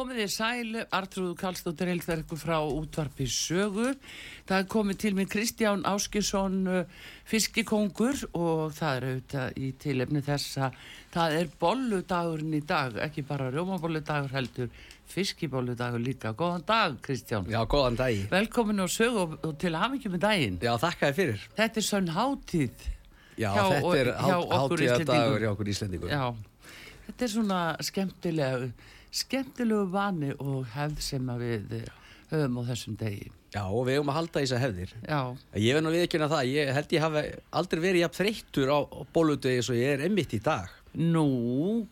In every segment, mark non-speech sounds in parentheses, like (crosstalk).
Komið þið sæl, Artrúð Kallstóttir Heilþverku frá útvarpi sögu. Það er komið til mig Kristján Áskisson fiskikongur og það er auðvitað í tilefni þess að það er bolludagurinn í dag, ekki bara rjómabolludagur heldur, fiskibólludagur líka. Góðan dag Kristján. Já, góðan dag. Velkomin á sögu og, og til hafingjum með daginn. Já, þakka þér fyrir. Þetta er sönn hátíð. Já, hjá, þetta er hátíðadagur hjá okkur Íslendingur. Já, þetta er svona skemmtilega skemmtilegu vani og hefð sem við höfum á þessum degi. Já, og við höfum að halda þess að hefðir. Já. Ég verð nú viðkjöna það, ég held ég hafi aldrei verið jafn þreyttur á bóludegi eins og ég er emmitt í dag. Nú,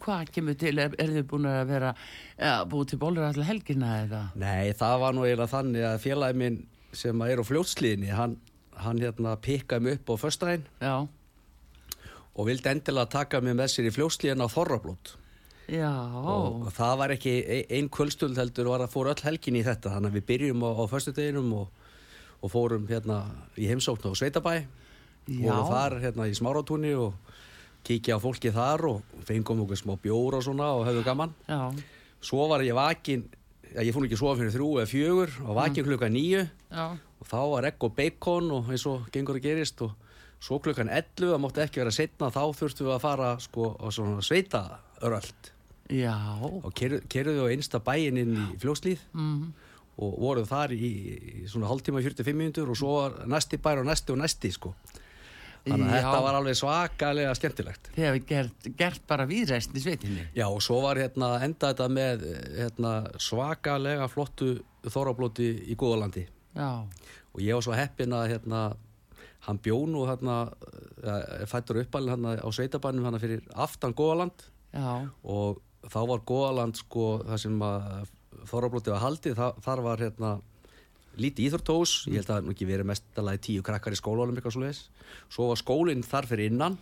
hvað kemur til? Er, er þið búin að vera ja, búið til bólur allir helgina eða? Nei, það var nú eiginlega þannig að félagi minn sem er á fljótsliðinni, hann, hann hérna pikkaði mig upp á förstæðin og vildi endilega taka mig með sér í fljótsliðin á Þorrablót. Já. Og, það var ekki einn kvöldstund heldur var að fóra öll helgin í þetta þannig að við byrjum á, á förstudeginum og, og fórum hérna í heimsókn á Sveitabæ og þar hérna í Smáratúni og kíkja á fólki þar og fengum okkur smá bjór og svona og höfðu gaman Já. svo var ég vakin ég fór ekki svo fyrir þrjú eða fjögur og vakin mm. klukka nýju Já. og þá var egg og bacon og eins og gengur að gerist og svo klukkan 11 það mótti ekki vera setna þá þurftum við að fara sko á svona sveitaöröld Já. og kerðuðu á einsta bæin inn í fljókslíð mm. og voruð þar í, svona hálftíma 45 minútur og svo var næsti bær og næsti og næsti sko þannig að Já. þetta var alveg svakalega skemmtilegt Þið hefði gert, gert bara výræst í sveitinni. já og svo var hérna enda þetta með hérna, svakalega flottu þorrablóti í Góðalandi Já. og ég var svo heppin að hérna hann bjónu hérna ja, fættur uppalinn hérna á sveitabannum hérna fyrir aftan Góðaland Já. og þá var Góðaland sko það sem að þorrablótið var haldið, það, þar var hérna lítið íþórtós, ég held að það nú ekki verið mestalagi tíu krakkar í skólanum eitthvað svo leiðis svo var skólinn þar fyrir innan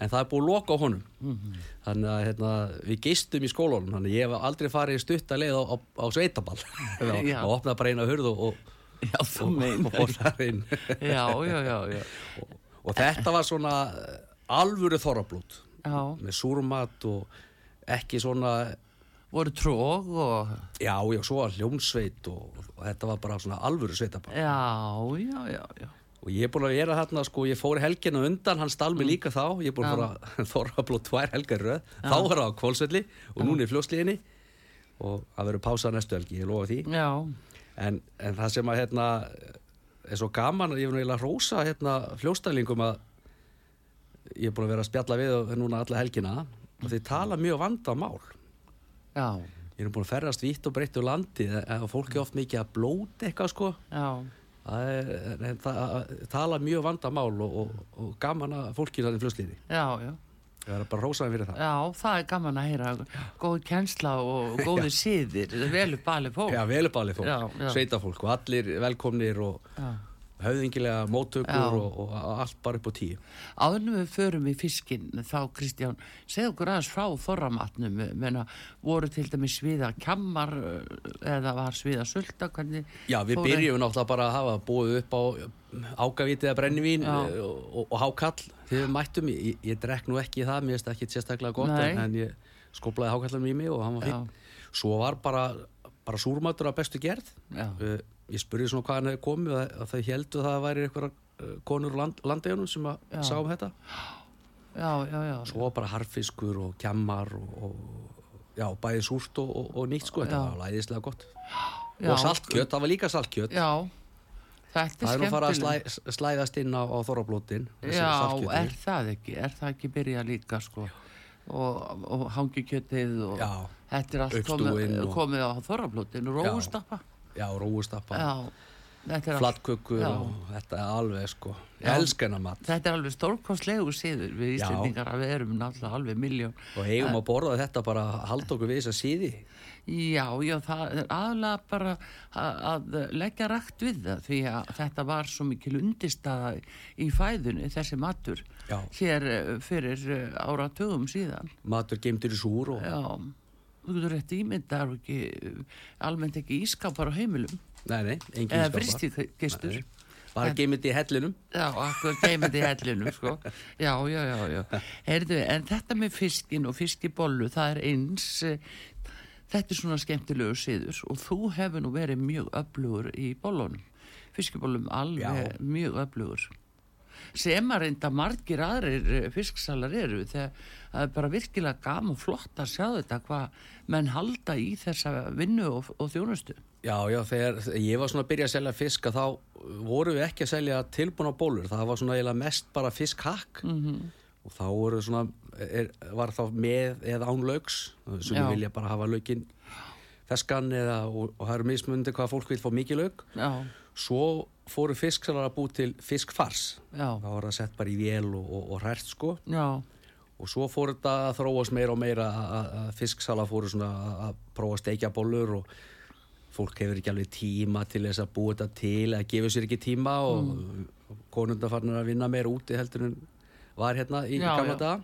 en það er búið að loka á honum. Mhm. þannig að hérna, við geistum í skólanum. Þannig að ég hef aldrei farið stutt að leið á, á, á sveitaball. (laughs) Og opnaði bara eina hurð og, Já, og, og þar inn. Já, já, og, og þetta var svona alvöru þorrablót. Já. með súrmat og ekki svona Voru tróg og... Já, já, svo var hljómsveit og, og þetta var bara svona alvöru sveitaball. Já, já, já, já. Og ég er búin að vera þarna, sko, ég fór helgina undan, hann stál Mm. mig líka þá, ég er búin að fara (laughs) þorra blóð tvær helgar röð, þá var það á kvólsvelli og núna í fljósliðinni og það verður pása næstu helgi, ég lofa því. Já, En, en það sem að, hérna, er svo gaman, ég er nú eiginlega að rósa, hérna, fljóstælingum að ég er búin að vera að spjalla við og núna alla helgina og þeir tala mjög vanda mál. já, Ég er búin að ferðast vitt og breytt úr landi og fólk er oft mikið að blóta eitthvað sko. já. Það er, það tala mjög vandamál og, og, og gaman að fólki þannig fljóðslýði. Já, já. Ég er bara rósaði fyrir það. Já, það er gaman að heyra góð kjensla og (laughs) góði síðir, velu bali fólk. Já, velubali fólk, Já, já. sveitafólk og allir velkomnir og Já. Höfðingilega móttökur og, og allt bara upp á tíu. Áðurnum við förum í fiskinn þá Kristján, segð okkur aðeins frá þorramatnum, menna voru til dæmis sviða kammar eða var sviða sulta, hvernig Já, við byrjum náttúrulega bara að hafa búið upp á ágavítið að brennivín Já. og, og, og hákall þegar við mættum. Ég, ég drekk nú ekki það, mér finnst það ekki sérstaklega gott en, en ég skóplaði hákallanum í mig og hann var fín. Svo var bara, bara súrmatur af bestu gerð. Já. Ég spurði svona hvað hann hefði komið og að þau heldu það að væri eitthvað uh, konur land, landegjunum sem að Já. sá um þetta. Já, já, já. Svo bara harfiskur og kjammar og, og já, bæði súrt og, og, og nýtt sko, þetta var læðislega gott. Já. Og saltkjöt, það var líka saltkjöt. Já, þetta Það er er nú fara að skemmtileg. slæ, slæðast inn á, á þorrablótin. Já, er það ekki, er það ekki byrja líka sko og, og hangikjötið og Já, þetta er allt komið, komið á þorrablótin og róustappa, Já, flattkökur Já. og þetta er alveg sko, ég elska hennar mat þetta er alveg stórkostlegu síður við Já. Íslendingar að við erum náttúrulega alveg miljón. og eigum að borða þetta bara að halda okkur við þess að síði Já, já, það er aðlega bara að, að leggja rækt við það því að þetta var svo mikil undirstaða í fæðunni, þessi matur, Já. hér eh, fyrir áratugum síðan. matur geimtur í súr og, Já, þú getur rétt ímyndar og ekki, almennt ekki ískapar á heimilum, nei, nei, engin eða skapar. fristikistur. Nei, bara geimindi í hellinum Já, akkur geimandi í hellinu, sko. Já, já, já, já. Heyrðu, en þetta með fiskin og fiskibollu, það er eins, eh, þetta er svona skemmtilegu siður og þú hefur nú verið mjög öflugur í bollunum. Fiskibollum alveg Já. mjög öflugur. Sem að reynda margir aðrir eh, fisksalar eru þegar það er bara virkilega gaman og flott að sjá þetta hvað menn halda í þessa vinnu og, og þjónustu. Já, já, þegar ég var svona að byrja að selja fisk að þá voru við ekki að selja tilbúna bólur, það var svona eiginlega mest bara fiskhakk Mhm. -hmm. og þá voru svona, er, var þá með eða án lauks, sem við vilja bara hafa laukin feskan eða, og, og það eru mismundi hvað fólk vil fá mikið lauk Já, svo fóru fisksalar að bú til fiskfars. Já, þá var það sett bara í vél og, og, og hrært sko. Já, og svo fór þetta að þróast meira og meira að- að að fisksala fóru svona að- að prófa að steikja bollur og fólk hefur ekki alveg tíma til þess að búa þetta til eða gefur sér ekki tíma og mm. konundar farnir að vinna meira úti heldur en var hérna í, daga.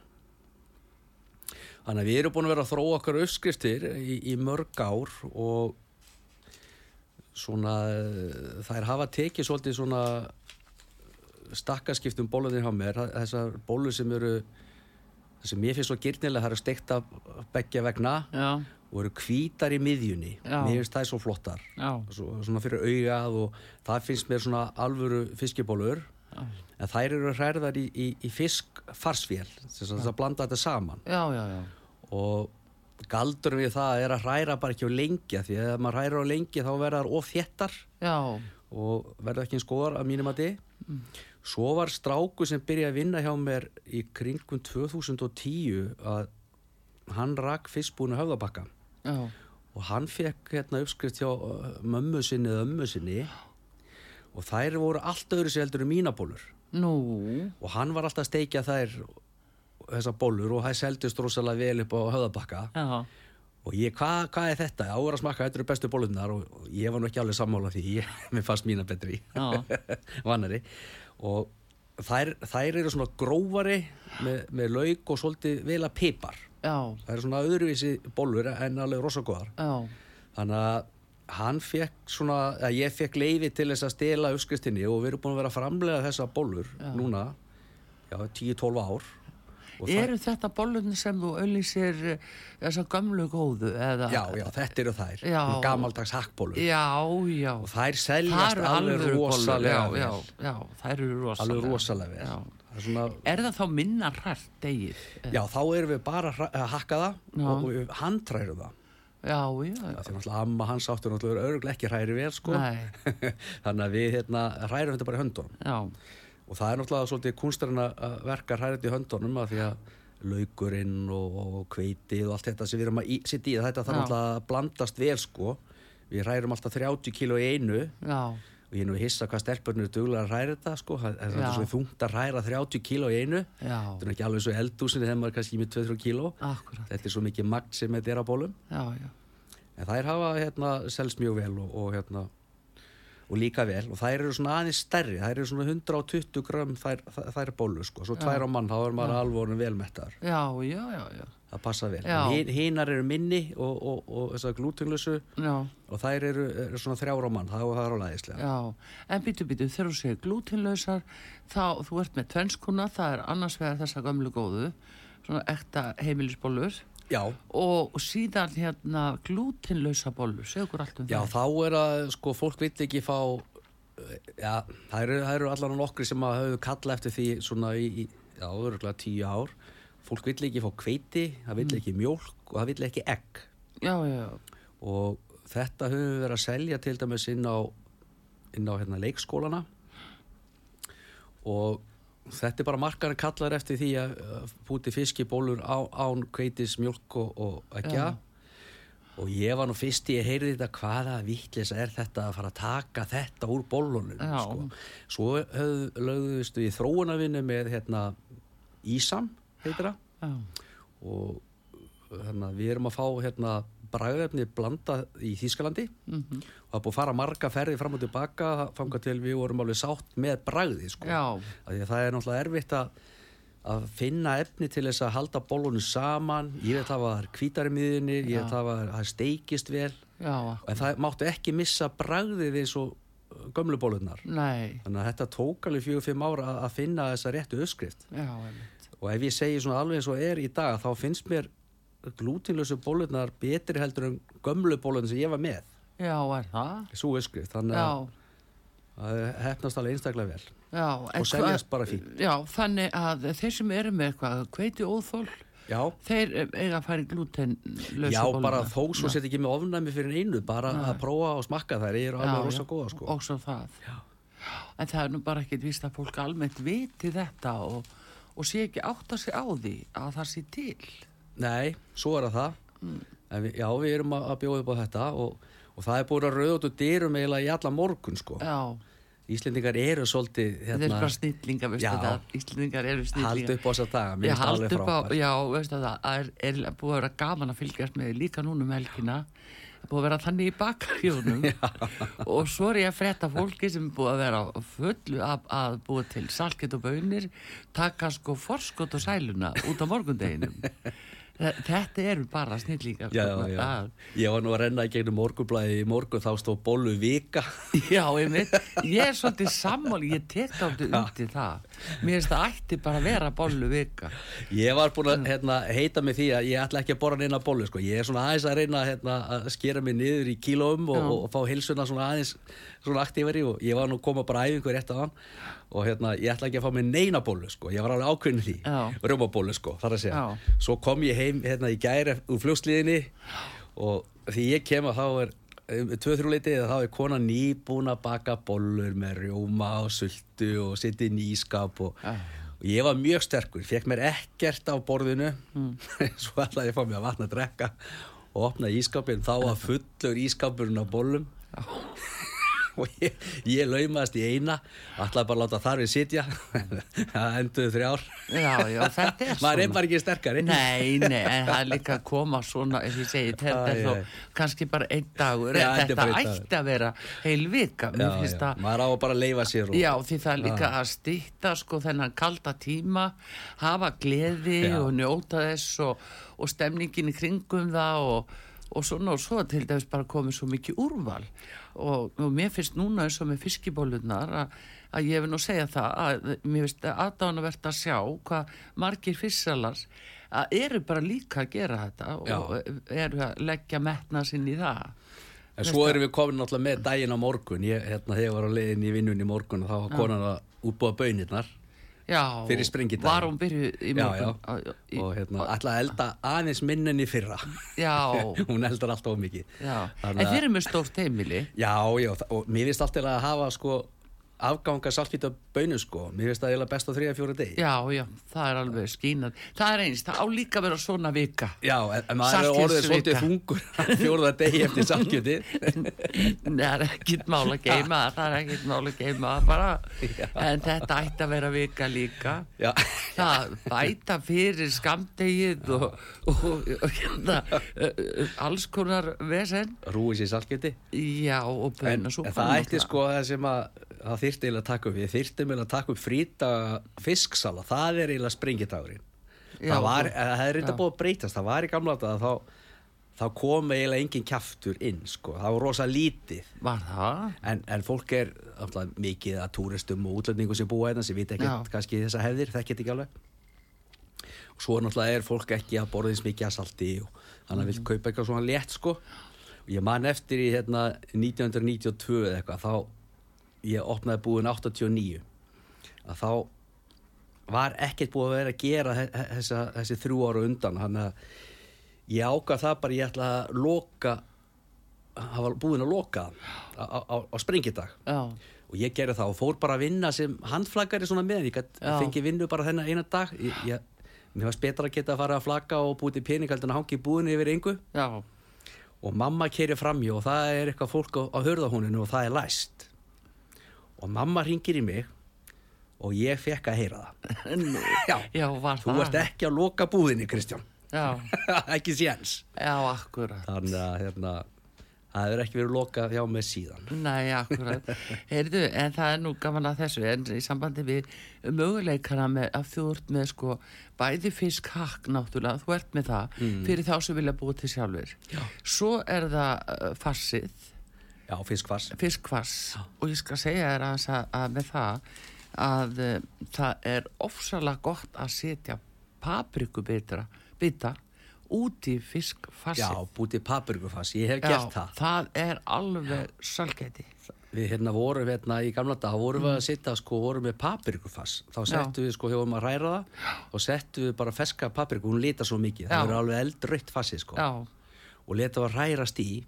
Þannig að við erum búin að vera að þróa okkar uppskriftir í, í mörg ár og svona eh, þær hafa tekið svolítið svona stakkaskiptum bólunir hjá mér. Þessar bólur sem eru sem mér finnst svo gyrnilega það eru steikt af beggja vegna já, og eru hvítar í miðjunni. Já. mér finnst það svo flottar. Já, svo, svona fyrir augað og það finnst mér svona alvöru fiskibólur en þær eru hræðar í, í, í fiskfarsvél þess að blanda þetta saman. Já, já, já. og galdur við það er að hræra bara ekki á lengja því að ef maður hræra á lengi þá verða þar of þéttar og verða ekki eins góðar að mínum að þið svo var stráku sem byrjaði að vinna hjá mér í kringum 2010 að hann rak fiskbúinu höfðabakka. Já, og hann fekk hérna uppskrift hjá uh, mömmu sinni eða ömmu sinni og þær voru allt öðru sér heldur en mínabólur. Nú, og hann var alltaf að steikja þær þessar bólur og það seldist rosalega vel upp á höfðabakka. Já, og ég, hvað hva er þetta? Á að smakka, þetta eru bestu bólunar og, og ég var nú ekki alveg sammála því ég, (laughs) mér fannst mína betri. Já. (laughs) vannari. Og þær, þær eru svona grófari með, með lauk og svolítið vel að pipar. Já, það eru svona öðruvísi bólur en alveg rosagóðar já, þannig að hann fekk svona, að ég fekk leiði til þess að stela uppskriftinni og við erum búin að vera framlega þessa bólur núna já, 10-12 ár Eru þetta bollunni sem þú auðlýsir eh, þessa gömlu góðu eða? já, já, þetta eru þær Já. gamaldags hakkbólur Já, já. og þær seljast alveg rosalega já, já, já, þær eru rosalega. alveg rosalega vel. Það er svona, Er það þá minna hrært degið? já, þá erum við bara að að hakka það og, og við handrærum það Já, já, já. Það er náttúrulega amma hans áttur náttúrulega örgulega ekki hræri vel sko (laughs) þannig að við hérna hrærum þetta bara í höndunum Já, og það er náttúrulega svolítið kunstarinn að verka þetta í höndunum að því að laukurinn og, og kveitið og allt þetta sem við erum að setja í það, þetta þarf náttúrulega að blandast vel sko. Við hrærum alltaf 30 kíló í einu. Já, og ég er nú hissa hvað stelpurnir er duglega að hræra þetta sko, það það er svo þungt að hræra 30 kíló í einu. Já, þetta er ekki alveg svo eldúsinni þegar maður er kannski með 2-3 kíló. Akkurat, þetta er svo mikið magn sem þetta er á bólum. En þær hafa hérna selst mjög vel og, og hérna og líka vel og þær eru svona aðeins stærri þær eru svona 120 grömm þær, þær, bólu sko, svo tvær á mann þá er maður alveg orðinn velmettar, já, já, já, já, það passa vel. Já. Hin, hinar eru minni og, og, og þessar glútenlösu já, og þær eru, eru svona þrjára á mann það, það er læðislega. Já, en býtu, býtu, þegar þú segir glútinlausar, þá, þú ert með tvennskuna, það er annars vegar þessa gömlu góðu, svona ekta heimilisbollur, já, og síðan hérna glútinlausa bollur, segðu okkur allt um Já, það. þá er að, sko, fólk vill ekki fá, eh, já, það eru, það eru allan nokkri sem að höfðu kalla eftir því svona í, í já, örgulega tíu ár. Fólk vill ekki fá kveiti, það vill ekki mjólk og það vill ekki egg. Já, já, já, Og þetta höfum við verið að selja til dæmis inn á, inn á hérna, leikskólana og þetta er bara markarinn kallar eftir því að búti fiskibólur á, án kveitis, mjólk og, og eggja. Já. og ég var nú fyrst í að heyrði þetta hvaða vittlis er þetta að fara að taka þetta úr bollunum Já. sko. svo höfðu lögðustu í þróunavinnu með hérna Ísam Já, og að við erum að fá hérna bragðefni blanda í Þýskalandi. Mhm, og það búið að fara marga ferði fram og tilbaka fanga til við vorum alveg sátt með bragði sko. það er náttúrulega erfitt að, að finna efni til þess að halda bollunum saman. Ég veit að það var hvítari miðunni ég veit að það steikist vel. Já, en það máttu ekki missa bragðið eins og uh, gömlu bollunar nei, þannig að þetta tók alveg fjögur fimm ára að- að finna þessa réttu uppskrift. Já, og ef ég segi svona alveg eins og er í dag þá finnst mér glútinlösu bollunar betri heldur en gömlu bollunar sem ég var með Já, er það? svo uppskrift, þannig Já, að það hefnast alveg einstaklega vel já. og seljast bara fínt. Já, þannig að þeir sem eru með eitthvað hveiti óþól, já, þeir eiga að fara í glúten já bara þó svo set ekki með ofnæmi fyrir einu, bara að prófa og smakka þær, ég er alveg rosa góða sko Og svo það. Já. En það er nú bara ekkit víst að fólk almennt viti þetta og, og sé ekki átta sig á því að það sé til. Nei, svo er það Mm. við, já, við erum að að bjóða upp á þetta og, og það er búin að rauða út úr dyrum eiginlega í alla morgun sko Já, Íslendingar eru svolítið þetta er hérna, bara snillinga, veistu Já. það. Íslendingar eru snillinga. halda upp á þessa daga, mér Já, finnst það hald alveg frábært já, veistu það, það er, er búið að vera gaman að fylgjast með líka núna um helgina. Það er búið að vera þannig í bakarjónum (laughs) og svo er ég að frétta fólki sem er búið að vera fullu að, að búið til salkett og bönir, taka sko forskot og sæluna út á morgundeginum. Þe- Þetta eru bara snillingar. Já, sko, já, ég var nú að renna í gegnum morgunblæði í morgun þá stóð bollu vika Já, einmitt, ég er svolítið sammáli, ég tek átti undir það. Mér finnst það ætti bara að vera bollu vika. Ég var búin að hérna, heita mig því að ég ætla ekki að borra neina bollu sko. Ég er svona aðeins að reyna hérna, að skera mig niður í kílóum og, og, og fá hilsuna svona aðeins svona aktífari og ég var nú koma bara æfingu rétt á hann og hérna, ég ætla ekki að fá mig neina bollu sko. Ég var alveg ákveðin því. Rjómabollu sko, þar að segja Já. Svo kom ég heim hérna í gæri úr fljósliðinni og því ég kem að þá er um, tvö-þrjú leitið þá er kona nýbúin að baka bollur með rjóma og sultu og setja inn í ískap og, Já. og ég var mjög sterkur, fekk mér ekkert á borðinu. (laughs) Svo ætlaði ég fá mér að vatna að drekka og opna ískapin, þá var fullur ískapurinn á bollum (laughs) og ég, ég laumaðist í eina ætlaði bara láta þar við sitja. (laughs) Það enduðu þrjár. Já, já, þetta er (laughs) maður er svona. bara ekki sterkari. Nei, nei, en það er líka að koma svona, eins og ég segi, þetta er æ. kannski bara einn dagur, Já, þetta ætti að vera heil vika, maður á að bara leifa sér og, já, því það er líka að stýtta sko þennan kalda tíma, hafa gleði og njóta þess og, og stemningin í kringum það og, og svona og svo til dæmis bara komið svo mikið úrval og, og mér finnst núna eins og með fiskibólurnar að, að ég vil nú segja það að mér finnst aðdánavert að sjá hvað margir fisksalar að eru bara líka að gera þetta og eru að leggja metna sinn í það. En svo erum við komin náttúrulega með daginn á morgun. Ég, hérna, þegar ég var á leiðin í vinnun í morgun og þá var konan að útbúa bönirnar Já, Fyrir sprengidaginn. var hún byrjuð í morgun. og hérna, að elda aðeins minn en í fyrra. Já, (laughs) hún eldar alltaf mikið. Já. Þannig En þeir eru með stórt heimili. Já, já, og mér finnst alltaf að hafa sko afganga saltvíta bönum sko. Mér finnst það eiginlega best á þrija fjóra degi. Já, já, það er alveg skínað Það er eins, það á líka vera svona vika. Já, en, maður er orðið svolítið þungur (laughs) fjóra degi eftir saltkjöti Það er ekkit mál að geima það, er ekkit mál að geima bara. En þetta ætti að vera vika líka. Já, Það bæta fyrir skamdegið og, og, og hérna, uh, alls konar vesen. Rúið sér saltkjöti Já, og bönna en það ætti sko það sem að það þyrfti eiginlega að taka upp við þyrfti eiginlega að taka upp frýta fisksala. Það er eiginlega sprengitagurinn Já, það var, þú- það er reynda búið að breytast. Það var í gamla þetta þá þá kom eiginlega engin kjaftur inn sko, það var rosa lítið. Var það? en, en fólk er alltaf, mikið að túristum og útlendingum sem búa hérna sem vita ekkert kannski þessa hefðir, þekkert ekki alveg. Og svo náttúrulega er fólk ekki að borða eins mikið að salti og þannig að vil kaupa eitthvað svona létt sko. Og ég man eftir í hérna 1992 eða eitthvað þá ég opnaði búin 89 að þá var ekkert búið að vera að gera þe- þe- þessa, þessi þrjú ára undan. Þannig að ég ákvað það bara ég ætla að loka var búin að loka á, á, á, sprengidag. Já, og ég gerði það og fór bara að vinna sem handflagari svona með ég fengi vinnu bara þennan eina dag. Ég, ég, mér fannst betra að geta að fara að flagga og búið til pening heldur en að hangi í búinu yfir engu. Já, og mamma keirir framjá og það er eitthvað fólk á, á hörðahúninu og það er læst og mamma ringir í mig og ég fekk að heyra það. Já, já, var þú ert ekki að loka búðinni Kristján. Já, (laughs) ekki séns. Já, akkurat. Þannig að hérna, það hefur ekki verið lokað hjá mig síðan. Nei, akkurat. (laughs) Heyrðu, en það er nú gaman að þessu, en í sambandi við möguleikana með að þú ert með sko bæði fisk hakk náttúrulega, þú ert með það fyrir þá sem vilja búið til sjálfur. Já. Svo er það uh, farsið, Já, fiskfars fiskfars og ég skal segja þér að, að með það að uh, það er ofsalega gott að setja paprikubitra bita út í fiskfarsið. Já, bútið paprikufars, ég hef gert það það er alveg sælgæti. Við hérna vorum hérna í gamla dag, þá vorum við að sitta sko, vorum með paprikufass. Þá settum við sko, hefum að ræra það og settum við bara feska papriku, hún lita svo mikið. Já. Það verður alveg eldrautt fassið sko. Já, Og leta það rærast í.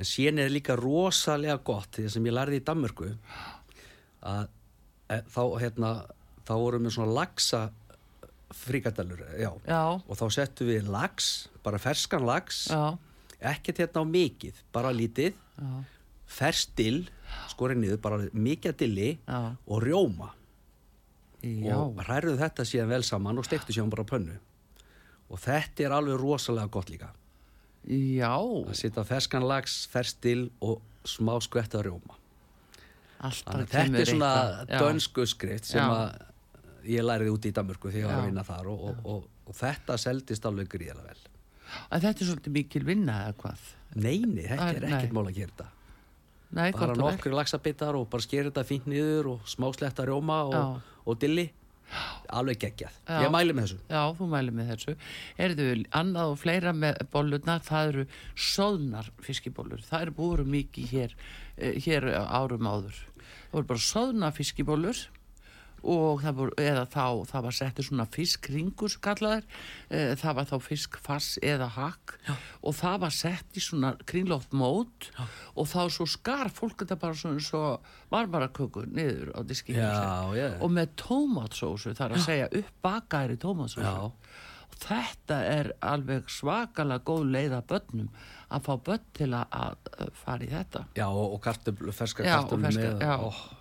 En síðan er líka rosalega gott, því sem ég lærði í Danmörku, að e, þá hérna, þá vorum við svona já. já, Og þá settum við lax, bara ferskan lax, já, ekkert hérna á mikið, bara lítið, já. fersk dill, skorið niður, bara mikið dilli Já. og rjóma og hræruðu þetta síðan vel saman og stektu síðan bara pönnu og þetta er alveg rosalega gott líka já, að setja ferskan lags, fersk dill og smá rjóma. Þannig að þetta er svona dönsku skrift sem að ég læriði út í Danmörku þegar ég var að vinna þar og, og, og, og þetta seldist alveg gríðlega vel. En þetta er svolítið mikil vinna eða hvað? Neini, þetta er ekkert mál að gera þetta. Nei, bara nokkri laxabitar og bara skera þetta fínt niður og smá sletta rjóma og dilli alveg geggjað, Já. ég mæli með þessu Já, þú mæli með þessu. Erðu annað og fleira með bollurnar, það eru soðnar fiskibólur. Það eru búið mikið hér, eh, hér árum áður. Það voru bara soðna fiskibólur og það voru, eða þá, það var settur svona fiskringur kallaðir, e, það var þá fiskfass eða hakk Já. og það var sett í svona kringlótt mót Já. og þá svo skar fólk þetta bara svona svo marmaraköku niður á diski Já, já. og með tómatsósu, það er að segja uppbakaðir í tómatsósu Já. og þetta er alveg svakalega góð leið að börnum að fá börn til að, að fara í þetta Já, og, og kartöflu, ferska Já, og ferska, með já.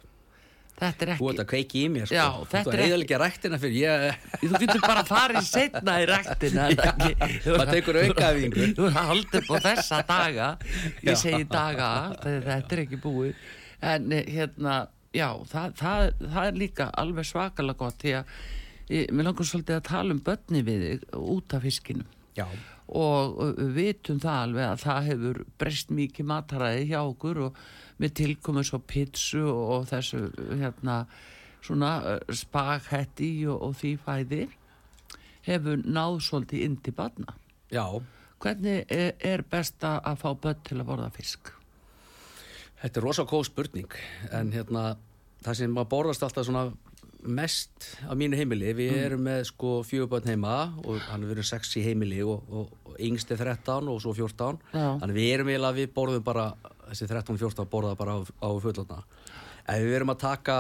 Þetta er Þú ert ekki að kveiki í mér sko. Já, Þú þetta ert er að ekki- eðalega ræktina fyrir ég, þú getur bara að fara í setna í ræktina (laughs) það tekur aukaæfingu. þú er að halda upp á þessa daga. Ég segi daga þetta er ekki búið. En eh, hérna, já, það, það, það er líka alveg svakalega gott því að ég, mér langar svolítið að tala um börni við þig út af fiskinum. Já, og við vitum það alveg að það hefur breyst mikið mataræði hjá okkur og við tilkomum svo pizzu og þessu hérna svona uh, spagetti og, og því fæði hefur náð svolítið inn til barna. já Hvernig er, er best að fá börn til að borða fisk? Þetta er rosa góð spurning en hérna, það sem maður borðast alltaf svona mest á mínu heimili, við erum með sko fjögubönd heima og hann er verið sex í heimili og, og, og yngst er 13 og svo 14 Já. þannig við erum eiginlega, við borðum bara þessi 13 og 14 borða bara á, á fullotna ef við erum að taka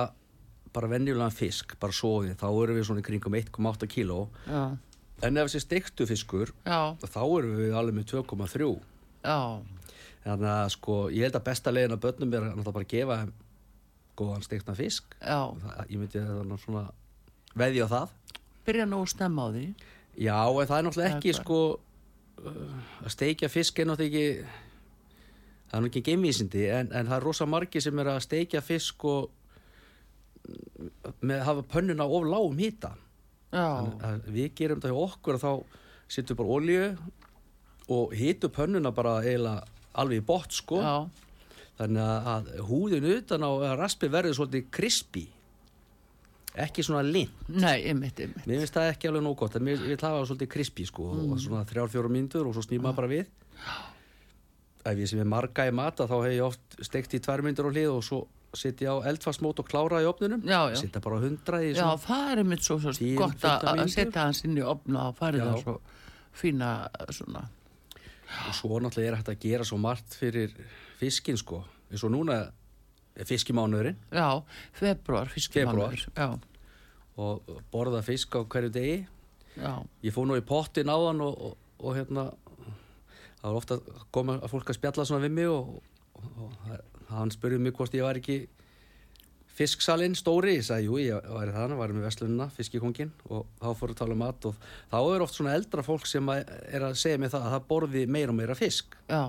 bara venjulegan fisk, bara soðið þá erum við svona í kringum 1,8 kíló. En ef þessi steiktu fiskur já, þá erum við alveg með 2,3 já, Þannig að sko, ég held að besta leiðin að börnum er náttúrulega bara að gefa þeim góðan steikna fisk. Það, ég myndi að það er svona veði á það. Byrja nú að stemma á því. Já, en það er náttúrulega ekki sko, uh, að steikja fisk er náttúrulega ekki, það er nú ekki geimvísindi, en, en það er rosa margi sem er að steikja fisk og mm, með að hafa pönnuna of lágum hýta. Við gerum þetta hjá okkur og þá setjum bara olíu og hýtu pönnuna bara eiginlega alveg í botn sko. já, Þannig að- húðin utan á raspi verður svolítið krispi. Ekki svona lint. nei, ymmit, ymmit. Mér finnst það ekki alveg nóg gott. en Mér vil hafa það svolítið krispi sko. Mm. Og svona þrjár, fjóra mínútur og svo snýma bara við. Ef ég sem er marga í mata þá hef ég oft steikt í tvær mínútur á hlið og svo ég á eldfastmót og klára í opnunum. Já, já. Sitta bara á hundra í Já, svona. það er einmitt svo, svo 10, gott að 15 að mínútur. setja hans inn í opna og farið Já. það svo fína svona. Og svo náttúrulega er hægt að gera svo margt fyrir fiskin sko. eins og núna er fiskimánuðurinn Já, februar, fiskimánuður. Já, og borða fisk á hverju degi. já, Ég fór nú í pottin áðan og, og, og hérna það var ofta að koma að fólk að spjalla svona við mig og, og, og hann spurði mig hvort ég var ekki fisksalinn stóri, ég sagði, jú, ég var það, var með Vestlununa, fiskikongin og þá fór að tala um mat og þá er oft svona eldra fólk sem að, er að segja mig það að það borði meira og meira fisk. Já,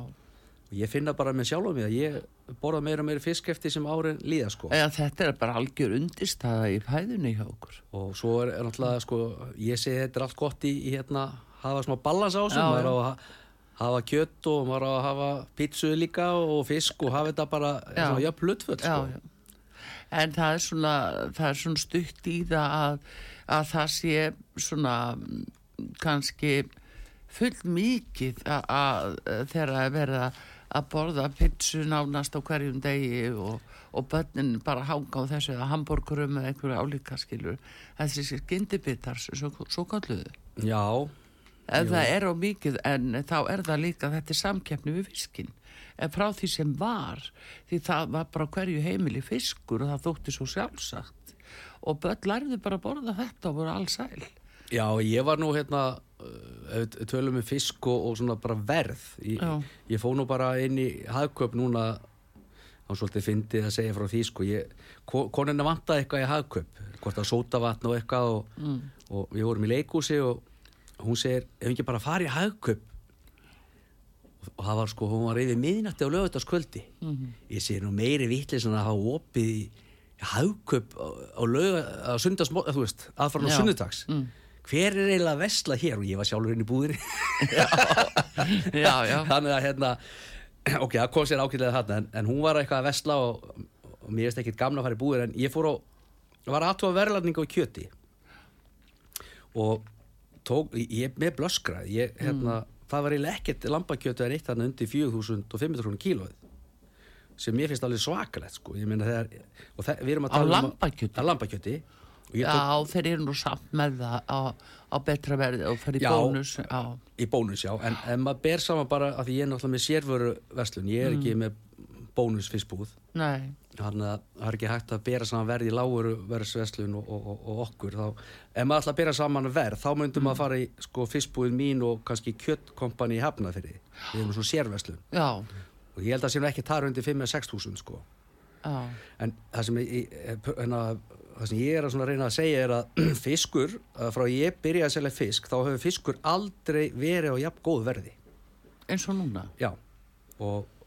og ég finna bara með sjálf á mig að ég borða meira og meira fisk eftir sem árin líða sko. Eða, þetta er bara algjör undistæða í fæðunni hjá okkur. og svo er, er náttúrulega sko, ég segi þetta er allt gott í, í hérna hafa smá balans á þessu Já, að hafa kjött og maður á að hafa pítsu líka og fisk og hafa þetta bara svona jöfn hlutföll Já, sko. En það er svona, það er svona stutt í það að, að það sé svona mm, kannski full mikið að, að það er verið að, að borða pizzu nánast á hverjum degi og, og börnin bara hanga á þessu eða hambúrgurum eða einhverju álíka skilur. Þessi skyndibittar, svo, svo kalluðu. já, Ef það er á mikið en þá er það líka þetta er samkeppni við fiskinn. En frá því sem var, því það var bara hverju heimili fiskur og það þótti svo sjálfsagt. Og börn lærðu bara að borða þetta og voru allsæl. já, ég var nú hérna við tölum um fisk og, og svona bara verð ég, ég fó nú bara inn í hagköp núna þá svolítið fyndið að segja frá því sko ég, ko- konuna vantaði eitthvað í hagköp hvort að sótavatn og eitthvað og, Mm. og við vorum í leikúsi og hún segir, ef ekki bara fara í hagköp og það var sko, hún var yfir miðnætti á lögutaskvöldi Mhm. ég sé nú meiri vitlis en að hafa opið í hagköp á, á lög á sundagsmó, þú veist, aðfarn á sunnudags. Mm. hver er eiginlega að vesla hér? Og ég var sjálfur inn í búðir (laughs) Já, já. þannig að hérna (clears throat) ok, það kom sér ákveðlega þarna en, en hún var eitthvað að vesla og, og mér veist ekkit gamla að fara í búðir en ég fór á var aðtóa verðlarninga á kjöti. Og tók, ég með blöskra ég, hérna, það var eiginlega ekkert lambakjötu en eitt þarna undir 4.500 krónur kílóið sem mér finnst alveg svakalegt sko, ég meina þegar og það, við erum að Á tala um lambakjöti? að lambakjöti og ég tók Já, þeir eru nú samt með það á, á betra verði og fyrir Já. bónus. Já, í bónus, já, en, en maður ber saman bara að því ég er náttúrulega með sérvöru verslun ég er ekki með bónus fiskbúð. Nei, þannig að það er ekki hægt að bera saman verð í láguru verðsverslun og, og, og, okkur. Þá, ef maður ætla að bera saman verð þá myndum maður fara í sko, fiskbúðin mín og kannski kjöttkompani í Hafnafyrði við erum svona sérverslun. Já, og ég held að sem ekki þar undir 5-6 þúsund sko. en það sem, ég, hérna, það sem ég er að reyna að segja er að (clears throat) fiskur, að frá ég byrja að selja fisk þá hefur fiskur aldrei verið á jafn góð verði. Eins og núna. Já, og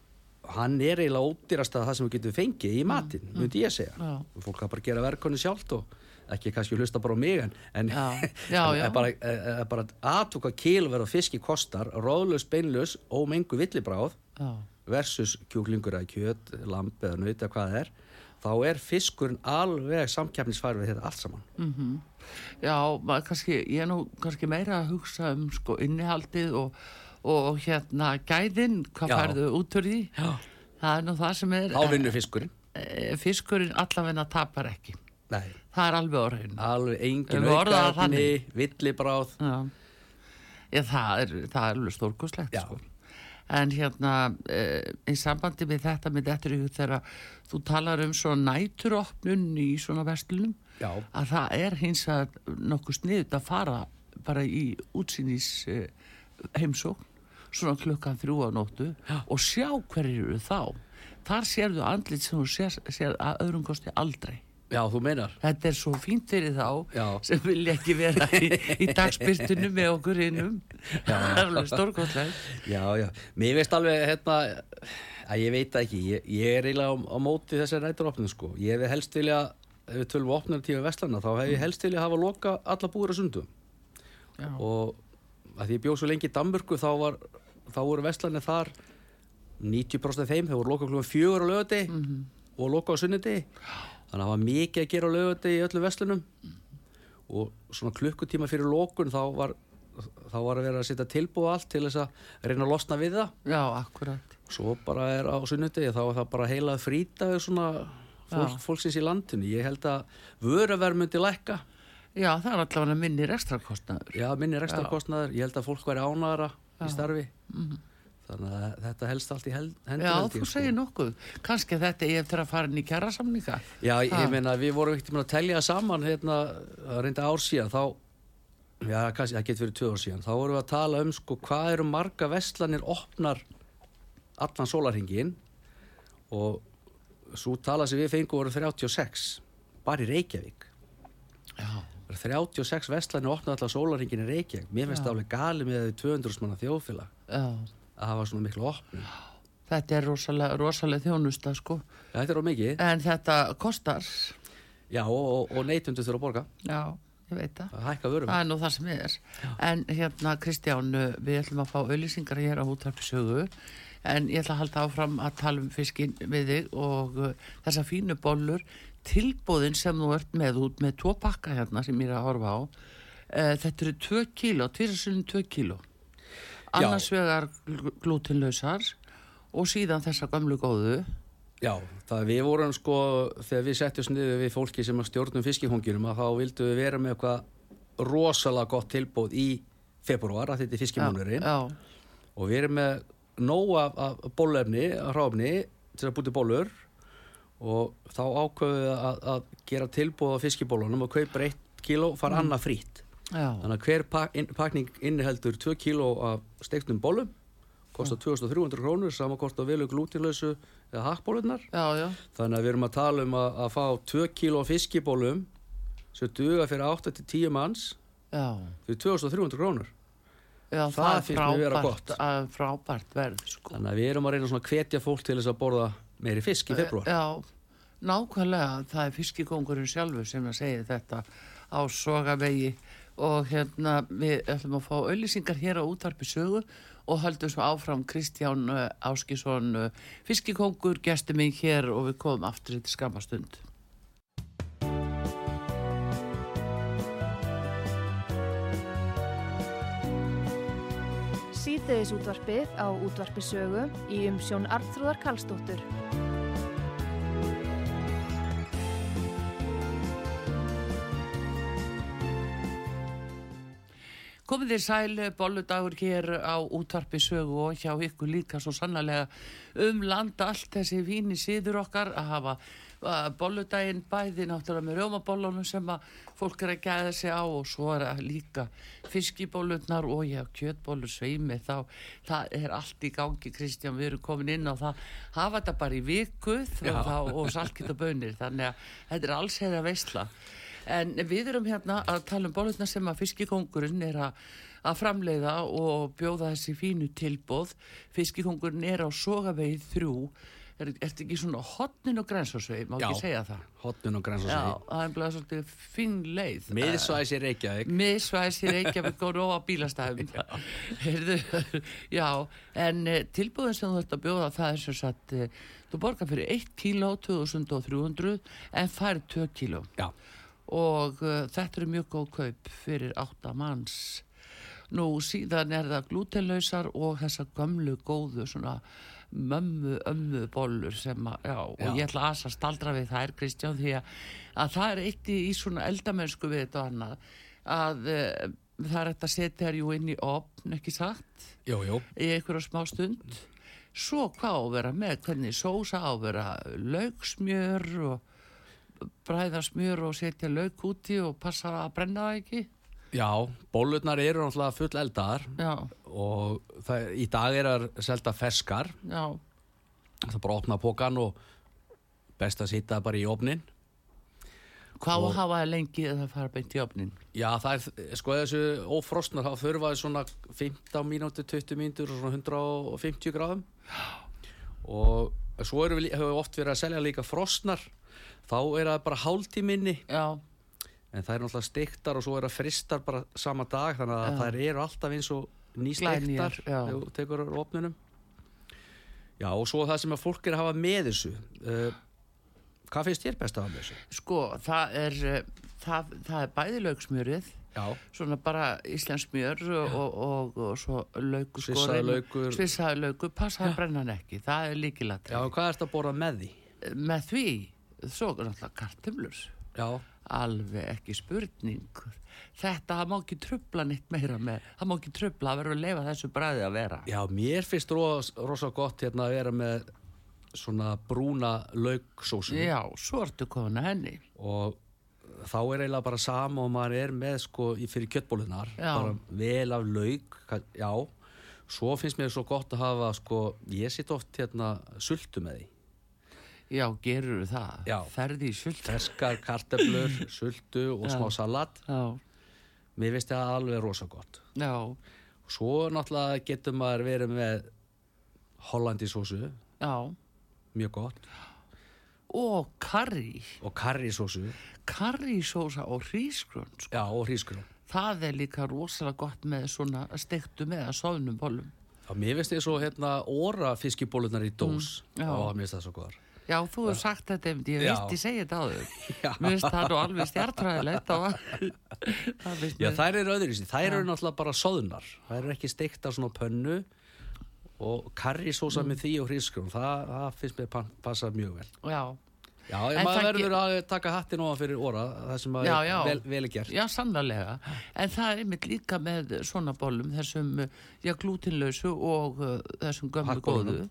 hann er eiginlega ódýrast að það sem við getum fengið í matinn, myndi ég segja. Já. Fólk kann bara gera verkonni sjálft og ekki kannski hlusta bara á mig, en, en, Já, (laughs) já, já. er bara, er, er bara aðtúka kílverð og fiski kostar, róðlaus, beinlaus og mengu villibráð Já, versus kjúklingur eða kjöt, lamp eða naut eða hvað það er, þá er fiskurinn alveg samkeppnisfær við þetta allt saman. mhm. Já, maður kannski, ég er nú kannski meira að hugsa um sko innihaldið og, og hérna gæðin, hvað færðu út úr því? Já. Það er nú það sem er, Þá vinnur fiskurinn. e, fiskurinn allavegna tapar ekki. Nei, Það er alveg orðin. alveg engin aukaefni, villibráð. Ég, það er, það er alveg stórkoslegt sko. En hérna, e, í sambandi með þetta með þetta hug þegar þú talar um svona næturopnun í svona vestlunum, Já. að það er hins vegar nokkuð sniðut að fara bara í útsýnis e, heimsókn, svona klukkan þrjú á nóttu og sjá hverjir eru þá. Þar sérðu andlit sem þú sér, sér að öðrum kosti aldrei. Já, þú meinar. Þetta er svo fínt fyrir þá Já. sem vilja ekki vera í, í dagspyrtunu með okkur innum. (laughs) Það er alveg stórkostlega. Já, já, mér veist alveg hérna, að ég veit ekki, ég, ég er eiginlega á, á móti þessari næturopnum sko. Ég hef helst vilja, ef við tölum opnar tíma vestlana, þá hef ég helst vilja hafa loka alla búður að sundum. Já. Og að því ég bjóð svo lengi í Danmörku, þá, var, þá voru vestlanir þar 90% af þeim, þeir voru lokað klukkan fjögur á lögati og lokað á sunniti. Þannig að það var mikið að gera á lögati í öllum vestlunum. Og svona klukkutíma fyrir lokun þá var, þá var að vera að setja tilbúið allt til þess að reyna að losna við það Já, akkurat. svo bara er á sunnudegi þá er það bara heila frýtaður svona fólk, fólksins í landinu ég held að vöruverð myndi lækka Já, það er allavega minni rekstrakostnaður. já, minni rekstarkostnaður, ég held að fólk væri ánæðara. Í starfi þannig að þetta helst allt í hendur Já, ég, þú sko. segir nokkuð. Kanski þetta ég eftir að fara inn í kjæra samninga. já, ég Ha. meina við vorum ekkert að telja saman hérna, reynda ár síðan þá já, kannski, það getur verið tvö ár síðan, þá vorum við að tala um sko hvað eru marga vestlanir opnar allan sólarhingin og svo tala sem við fengum voru 36, bara í Reykjavík. Já, 36 vestlanir opnar allan sólarhingin í Reykjavík. Mér finnst Já. það alveg gali með því 200 manna þjóðfélag já. að hafa svona miklu opnum. Þetta er rosalega, rosalega þjónusta sko. Þetta er á mikið, En þetta kostar. já, og, og, og neytundu þurfa að borga, Já, ég veit það. Það er nú það sem er. En hérna, Kristján, við ætlum að fá auðlýsingar hér á útarpisögu en ég ætla að halda áfram að tala um fiskin við þig og uh, þessa fínu bollur, tilbúðin sem þú ert með út með tvo pakka hérna sem ég er að horfa á. Uh, þetta eru 2 kíló, tvisasunum 2 kíló. Já. Annars vegar gl- glútenlausar og síðan þessa gamlu góðu. Já, það við vorum sko, þegar við setjum niður við fólki sem stjórnum fiskihunginum að þá vildum við vera með eitthvað rosalega gott tilbúð í februar, að þetta er fiskimónurinn Já, og við erum með nóg af, af bólefni, ráfni til að búti bólur og þá ákveðum við að, að gera tilbúð á fiskibólunum og kaupa eitt kíló, fara Mm. annað frýtt já, þannig að hver pak, inn, pakning inniheldur 2 kíló af steiktum bólum kostar 2300 krónur, saman kostar velu glútinlausu eða hakkbólunar Þannig að við erum að tala um að, að fá 2 kíló fiskibólum sem duga fyrir 8-10 manns já. fyrir 2300 krónur. Já, Það það, finnst mér vera frábært, gott. að, frábært verð, sko. Þannig að við erum að reyna að hvetja fólk til þess að borða meiri fisk í februar. Já, nákvæmlega, það er fiskikongurinn sjálfur sem að segja þetta á sogavegi og hérna við ætlum að fá auðlýsingar hér á útvarpi sögu og höldum svo áfram Kristján uh, Áskisson uh, fiskikongur, gestur mig hér og við komum aftur í skamastund. Síðdeðis útvarpið á útvarpi sögu í umsjón Arnþrúðar Karlsdóttur. Komið þér sæl, bolludagur hér á útvarpi sögu og hjá ykkur líka svo sannlega um landa allt þessi víni síður okkar að hafa bolludaginn bæði náttúrulega með rjómabollunum sem að fólk er að gæða sig á og svo er að líka fiskibóllunar og já, kjötbollur sveimi þá, það er allt í gangi Kristján, við erum komin inn á það hafa þetta bara í viku Já. þá, og salkita bönir, þannig að þetta er alls hefði að veistla En við erum hérna að tala um bólutna sem að fiskikongurinn er að, að framleiða og bjóða þessi fínu tilbóð. Fiskikongurinn er á sogavegi þrjú. Er, ertu ekki svona hotnin og grensásvegi, má ekki segja það? Hotnun og Já, grænsasegi. það er bara svolítið fín leið. Miðsvæðis í Reykjavík. Miðsvæðis í Reykjavík og róa bílastæðum. (laughs) Heyrðu, (laughs) já, en uh, tilbúðin sem þú ert að bjóða það er sem sagt, uh, þú borgar fyrir 1 kíló 2300 en fær 2 kíló Já, og uh, þetta eru mjög góð kaup fyrir átta manns nú síðan er það glútenlausar og þessa gömlu góðu svona mömmu ömmu bollur sem að, já, og Já. ég ætla að að staldra við þær Kristján því að, að það er eitt í, í svona eldamennsku við þetta og annað að uh, það er hægt að setja þær jú inn í opn, ekki sagt jú, jú. í einhverja smá stund. Svo hvað á að vera með, hvernig sósa á að vera? Laugsmjör og bræða smjör og setja lauk úti og passa að brenna það ekki Já, bólurnar eru náttúrulega full eldar já, og það, í dag er það selta ferskar. já, Það bara að opna pókan og best að sýta bara í opnin. hvað Og- að hafa það lengi eða fara beint í opnin Já, það er, sko þessu ófrostnar, þá þurfa þið svona 15 mínútur, 20 mínútur og svona 150 gráðum. Og svo höfum við oft verið að selja líka frostnar þá er það bara hálftíminni. Já, en það er náttúrulega stiktar og svo er það fristar bara sama dag þannig að Já. það eru alltaf eins og nýstektar þegar þú tekur úr opnunum Já, og svo það sem að fólk er að hafa með þessu uh, hvað finnst þér best að hafa með þessu? sko, það er eh, það, það er bæði lauksmjörið Já, svona bara íslensk smjör og, og, og, og svo lauku Svissaður laukur. svissaði lauku, passa að brenna hann ekki það er líkilatri Já hvað ertu að borða með því? með því, svo er náttúrulega kartumlur Já, alveg ekki spurning þetta, það má ekki trubla neitt meira með, það má ekki trubla það verður að leifa þessu bræði að vera. Já, mér finnst ros, rosa gott hérna að vera með svona brúna lauksósu. Já, komin að henni. Og þá er eiginlega bara sama og maður er með sko fyrir kjöttbólunar bara vel af lauk ka- já, svo finnst mér svo gott að hafa sko, ég sitt oft hérna sultu með því Já, gerur það. Já. Ferði í sult. ferskar kartöflur, (laughs) sultu og smá salat Já, mér finnst það alveg rosa gott já, svo náttúrulega getur maður verið með hollandisósu já. mjög gott Og karri. og karrisósu Karrisósa og hrísgrun, sko. já, og hrísgrón Það er líka rosalega gott með svona stektu með að soðnum bollum. Já, mér finnst þið svo hérna óra fiskibólunar í dós Mm, já. og mér finnst það svo góðar Já, þú hefur sagt þetta, einmitt, ég ég segja þetta á þau. Mér finnst það nú alveg stjartræðilegt Já, þær eru öðruvísi, þær eru náttúrulega bara soðnar. Þær eru ekki steiktar svona á pönnu og karrisósa Mm. með því og hrísgrón, það, það finnst mér pa- passa mjög vel. Já, Já, En maður það verður að taka hattin ofan fyrir óra, það sem að Já, vel, vel er gert. Já, sannlega. En það er einmitt líka með svona bollum, þessum, já, glútinlausu og uh, þessum gömmu góðu,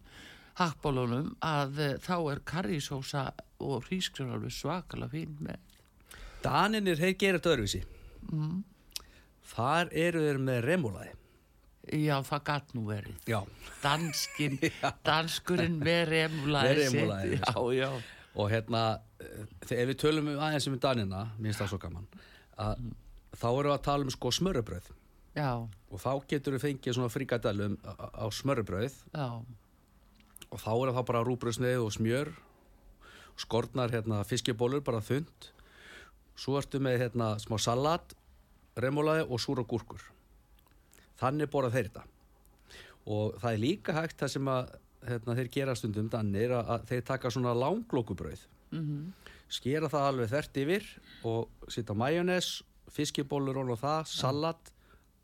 hakkbólunum, að uh, þá er karrisósa og hrísgrun alveg svakalega fín með. Daninir, þeir gerir þetta öðruvísi. Mm. Þar eru þeir með remúlaði. Já, það gatt nú verið. Já, Danskin, (laughs) danskurinn með remulaði Með remúlagi, Já, já. og hérna eh, þegar við tölum um aðeins um Danina mér finnst það svo gaman að þá erum við að tala um sko smörrebröð Já, og þá getur við fengið svona fríkadælum á, á smörrebröð já, og þá er það bara rúbröðsneið og smjör skornar hérna fiskibólur bara þund svo ertu með hérna smá salat remulaði og súra gúrkur. Þannig borða þeir þetta. Og það er líka hægt það sem að hérna, þeir gera stundum dannir að, þeir taka svona langlókubrauð. Mhm, skera það alveg þert yfir og setja majónes, fiskibólur og það, salat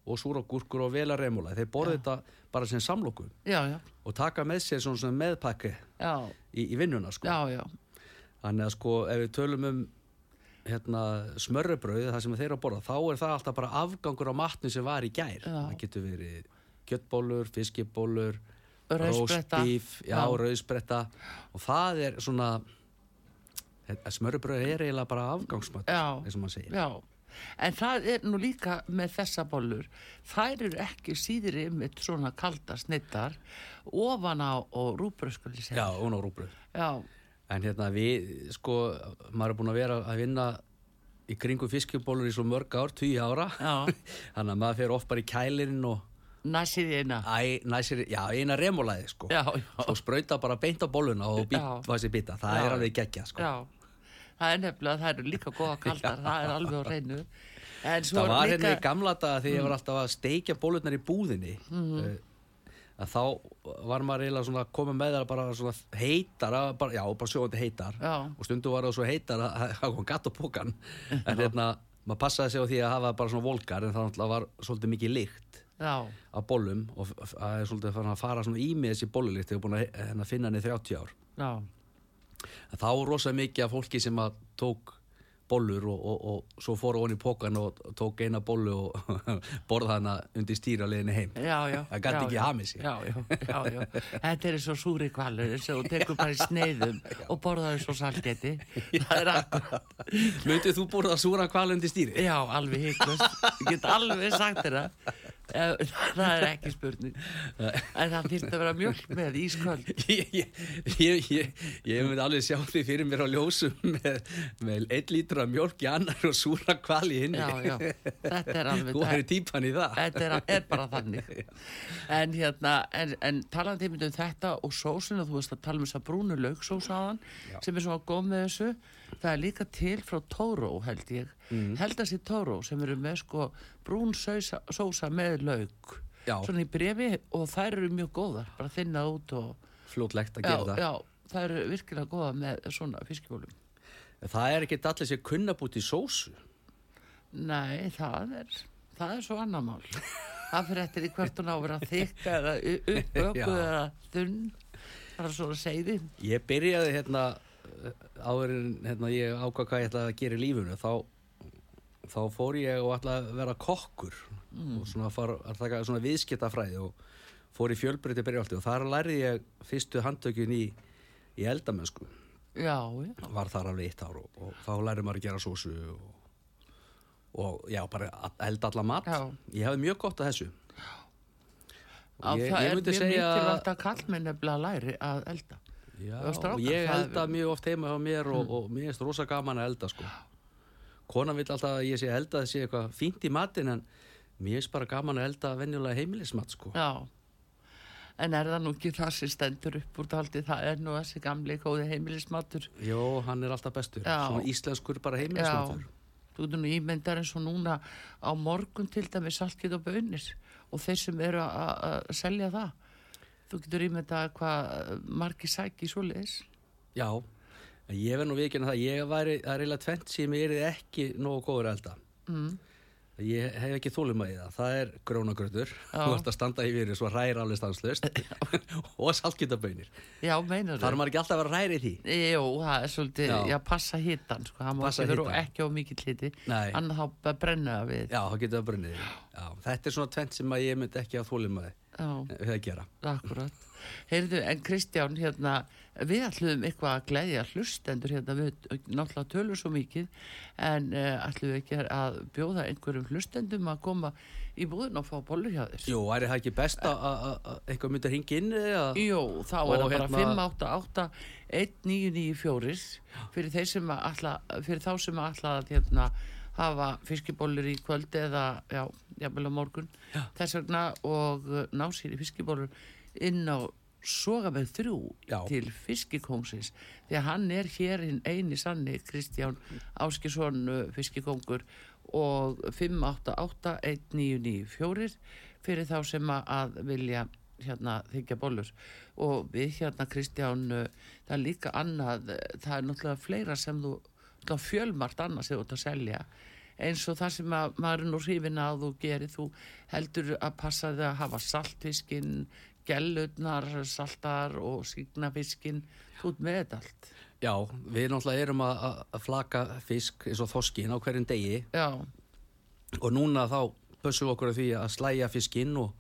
og súra gúrkur og vela remulaði þeir borða þetta bara sem já, já, og taka með sér svona, meðpakki já, í, í vinnuna sko. já, já, Þannig að sko ef við tölum um hérna, smörrebrauð, það sem þeir að borða, þá er það alltaf bara afgangur á matnum sem var í gær. Já. Það getur verið kjöttbólur, fiskibólur, róstbíf, já, Já. rauðspretta og það er svona, smörrebrauð er eiginlega bara afgangsmat, Já. eins og maður segir. já. En það er nú líka með þessa bollur, þær eru ekki síðri ymmit svona kalda snittar ofan á og rúbröskuli segja. Já, og ná rúbrauð. Já, En hérna við, sko, maður er búin að vera að vinna í kringum fiskibólur í svo mörg ár, tíu ára. (laughs) Þannig að maður fer oft bara í kælirinn og næsið eina. Æ, næsir, já, eina remulaði sko Já, já. og sprauta bara beint á bolluna og bita, það Já. er alveg geggja sko. Það er nefnilega, það eru líka góða kaldar, (laughs) það er alveg á reynu. Það var líka... hérna í gamla daga þegar ég var alltaf að steikja bollunar í búðinni mm. að þá var maður eiginlega svona að koma með það bara svona heitar bara, já, bara sjóðandi heitar. Já. og stundu var það svo heitar að það kom gatt á pókan en hérna, maður passaði sig á því að hafa bara svona volkar en það var svolítið mikið lykt Já, af bollum og það er svolítið að fara svona í mig þessi bollulikt þegar búin að hérna, finna hann í 30 ár. Já, En þá rosa mikið af fólki sem að tók bollur og, og, og svo fór hún í pókan og tók eina bollu og (laughs) borða hana undir stýra leðinni heim. já, já. Það já, ekki já. Þetta er svo súri kvalur þú tekur bara í sneiðum (laughs) og borðaður svo akkurat. (laughs) Mjöndið þú borða súra kval undir stýri? Já, alveg hygglust. Ég get alveg sagt þér það. Eh, Það er ekki spurning. En það þýrt að vera mjölk með ísköld. (laughs) Ég, ég, ég, ég, myndi alveg sjá því fyrir mér á ljósum með, með einn lítur af mjólk í annar og súra kval í já. Þetta er alveg... Þú típan í það. Þetta er, er bara þannig (laughs) en hérna, en, en talandi einmitt um þetta og sósina, þú veist að tala um þess að brúnu lauksósaðan sem er svona góð með þessu það er líka til frá Tóró held ég, Mhm. held að sér Tóró sem eru með sko brún sósa, sósa með lauk Já. svona í brefi og þær eru mjög góðar bara þinnað út og Fljótlegt að gera það. já, þær eru virkilega góða með svona fiskibólum Það er ekki allir sér kunnabút í sósu. Nei, það er það er svo annar mál það fyrir eftir í hvert hún á að vera þykka eða u- uppökuð (laughs) Já. eða þunn það er svona segði Ég byrjaði hérna áður en hérna, ég ákvað hvað ég ætlaði að gera í lífunu þá, þá fór ég og ætlaði að vera kokkur og svona far, að taka svona viðskiptafræði og fór í fjölbrytti byrjaldi og þar lærði ég fyrstu handtökjun í, í eldamennsku. Já, já, var þar alveg eitt ár og, og þá lærði maður að gera sósu og og já, bara að elda alla mat. Já. ég hefði mjög gott að þessu. Á, Ég- það ég er myndi mjög segja- mikilvægt að kallmenn nefnilega læri að elda. já, Og og ég það- elda mjög oft heima á mér og, og mér finnst rosa gaman að elda sko. Konan vil alltaf að ég sé að elda þessi eitthvað fínt í matin en mér finnst bara gaman að elda venjulega heimilismat sko. Já. En er það nú ekki það sem stendur upp úr daldi, það er nú þessi gamli góði heimilismatur. Jó, hann er alltaf bestur Já. Svona íslenskur bara Já, heimilismatur þú veitur nú ímyndar eins og núna á morgun til dæmi saltkið og bönir og þeir sem eru að að selja það. Þú getur ímyndað hvað margi sæki í svoleiðis. Já, ég verð nú vikina það ég væri, það er eiginlega tvent sem ég er ekki nógu góður að elda Mm. Ég hef ekki þólum að í það. Það er grónagröður, þú ert að standa yfir svo ræri alveg stanslust (laughs) (laughs) og saltkjötabönir. Já, meinar Þar maður ekki alltaf að vera ræri því. Jú, það er svolítið, já, Já. passa hitan, sko, það má ekki vera ekki á mikill hiti, Nei. annað þá brenna það við. Já, þá getur það brunnið. Já, þetta er svona tvent sem að ég myndi ekki að þólum að að gera. akkurat. Heyrðu, en Kristján, hérna, við ætlum eitthvað að gleyðja hlustendur, hérna, við náttúrulega tölum svo mikið, en uh, ætlum við ekki að bjóða einhverjum hlustendum að koma í búðin og fá bollur hjá þér? Jú, væri það ekki best að- að að eitthvað myndi að ringa inn? Jú, þá er það bara hérna- 588 1994 fyrir, fyrir þá sem að ætla að hérna, hafa fiskibólur í kvöld eða já, jafnvel á morgun Já. þess vegna og uh, ná sér í fiskibólur inn á soga með þrjú Já. til fiskikóngsins því að hann er hér hinn eini sanni Kristján Áskisson uh, fiskikongur og 588 1994 fyrir þá sem að- vilja hérna þykja bollur og við hérna Kristján uh, það er líka annað uh, það er náttúrulega fleira sem þú náttúrulega fjölmart annað sem þú ert að selja eins og það sem að maður nú hrifin að þú gerir þú heldur að passa þig að hafa saltfiskinn gellutnar, saltar og sígnafiskin þú ert með þetta allt. Já, við náttúrulega erum að, að- flaka fisk eins og þoskin á hverjum degi. Já, og núna þá pössum við okkur að því að slæja fiskinn og,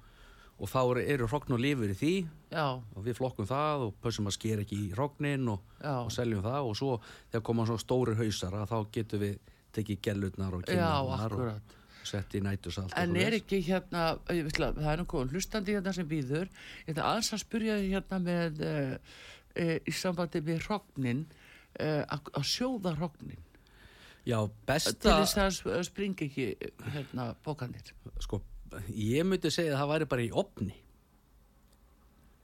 og þá eru- hrogn og lifur í því. Já, og við flokkum það og pössum að skera ekki í hrognin og, Já. og seljum það. Og svo þegar koma svo stóri hausar að þá getum við tekið gellurnar og já, kinnarnar og akkurat sett í nætusalt En er ekki hérna, að það er góðan hlustandi hérna sem býður, ég ætla aðeins að spyrja þig hérna með, uh, uh, í sambandi við hrognin, uh, að sjóða hrognin, Já, til besta þess að sp- springa ekki hérna bókanir. sko, ég myndi segja að það væri bara í opni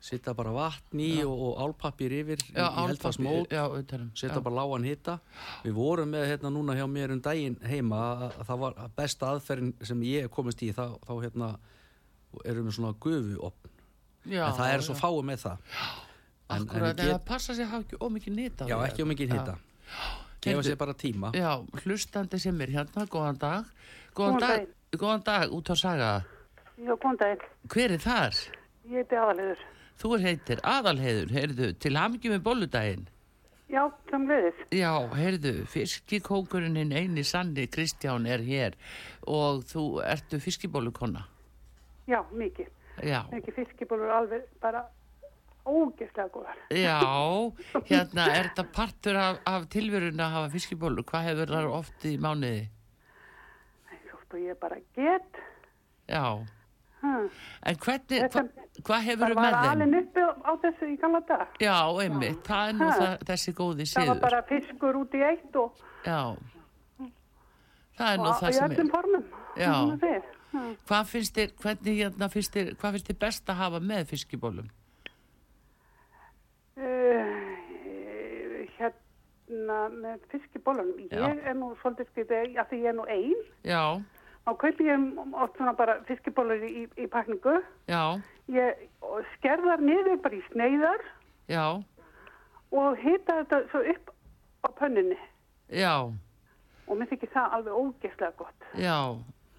Sitta bara vatn í og, og álpappir yfir í, í heldfast mót já, auðvitaðum. setja bara lágan hitta við vorum með hérna núna hjá mér um daginn heima að, að það var besta aðferðin sem ég komist í þá, þá hérna erum við svona gufu opn já, en það er svo já. fáið með það en, Akkurat, en, get, það passa sér að hafa ekki ómikið nýta. já ekki um mikið hitta gefa sér bara tíma Já, hlustandi sem er hérna, góðan dag. Góðan Góðan dag, daginn. góðan dag, út á saga. Já, góðan daginn. Hver er þar? Ég heiti aðaliður. Þú er heitir Aðalheiður, heyrðu, til hamingi með bolludaginn. Já, sem leiðis. Já, heyrðu, fiskikókurinn hinn eini sanni Kristján er hér og þú ertu fiskibólukonna. Já, mikið. Já, Mikið fiskibólur alveg bara ógeðslega góðar. já, hérna er þetta partur af, af tilverun að hafa fiskibólu. Hvað hefur það oft í mánuði? Svo og ég bara get. Já, Hm. en hvernig, hva, hvað hefur Bara þú var með þeim? alin uppi á þessu í gamla dag. Já, einmitt, það er nú Ha. það, þessi góði Það var bara fiskur út í eitt og, Já, það er nú og það í sem er. öllum formum. Já. Svona þeir. Hm. Hvað finnst þér, hvernig hérna finnst þér, hvað finnst þér best að hafa með fiskibólum? Uh, hérna með fiskibólunum. Já. Ég er nú svolítið skriðið, af því ég er nú ein. Já, Þá kaupi ég oft svona bara fiskibólur í, í pakningu. já, Ég skerðar niður bara í sneiðar já, og hita þetta svo upp á pönnunni já. og mér þykir það alveg ógeðslega gott. Já,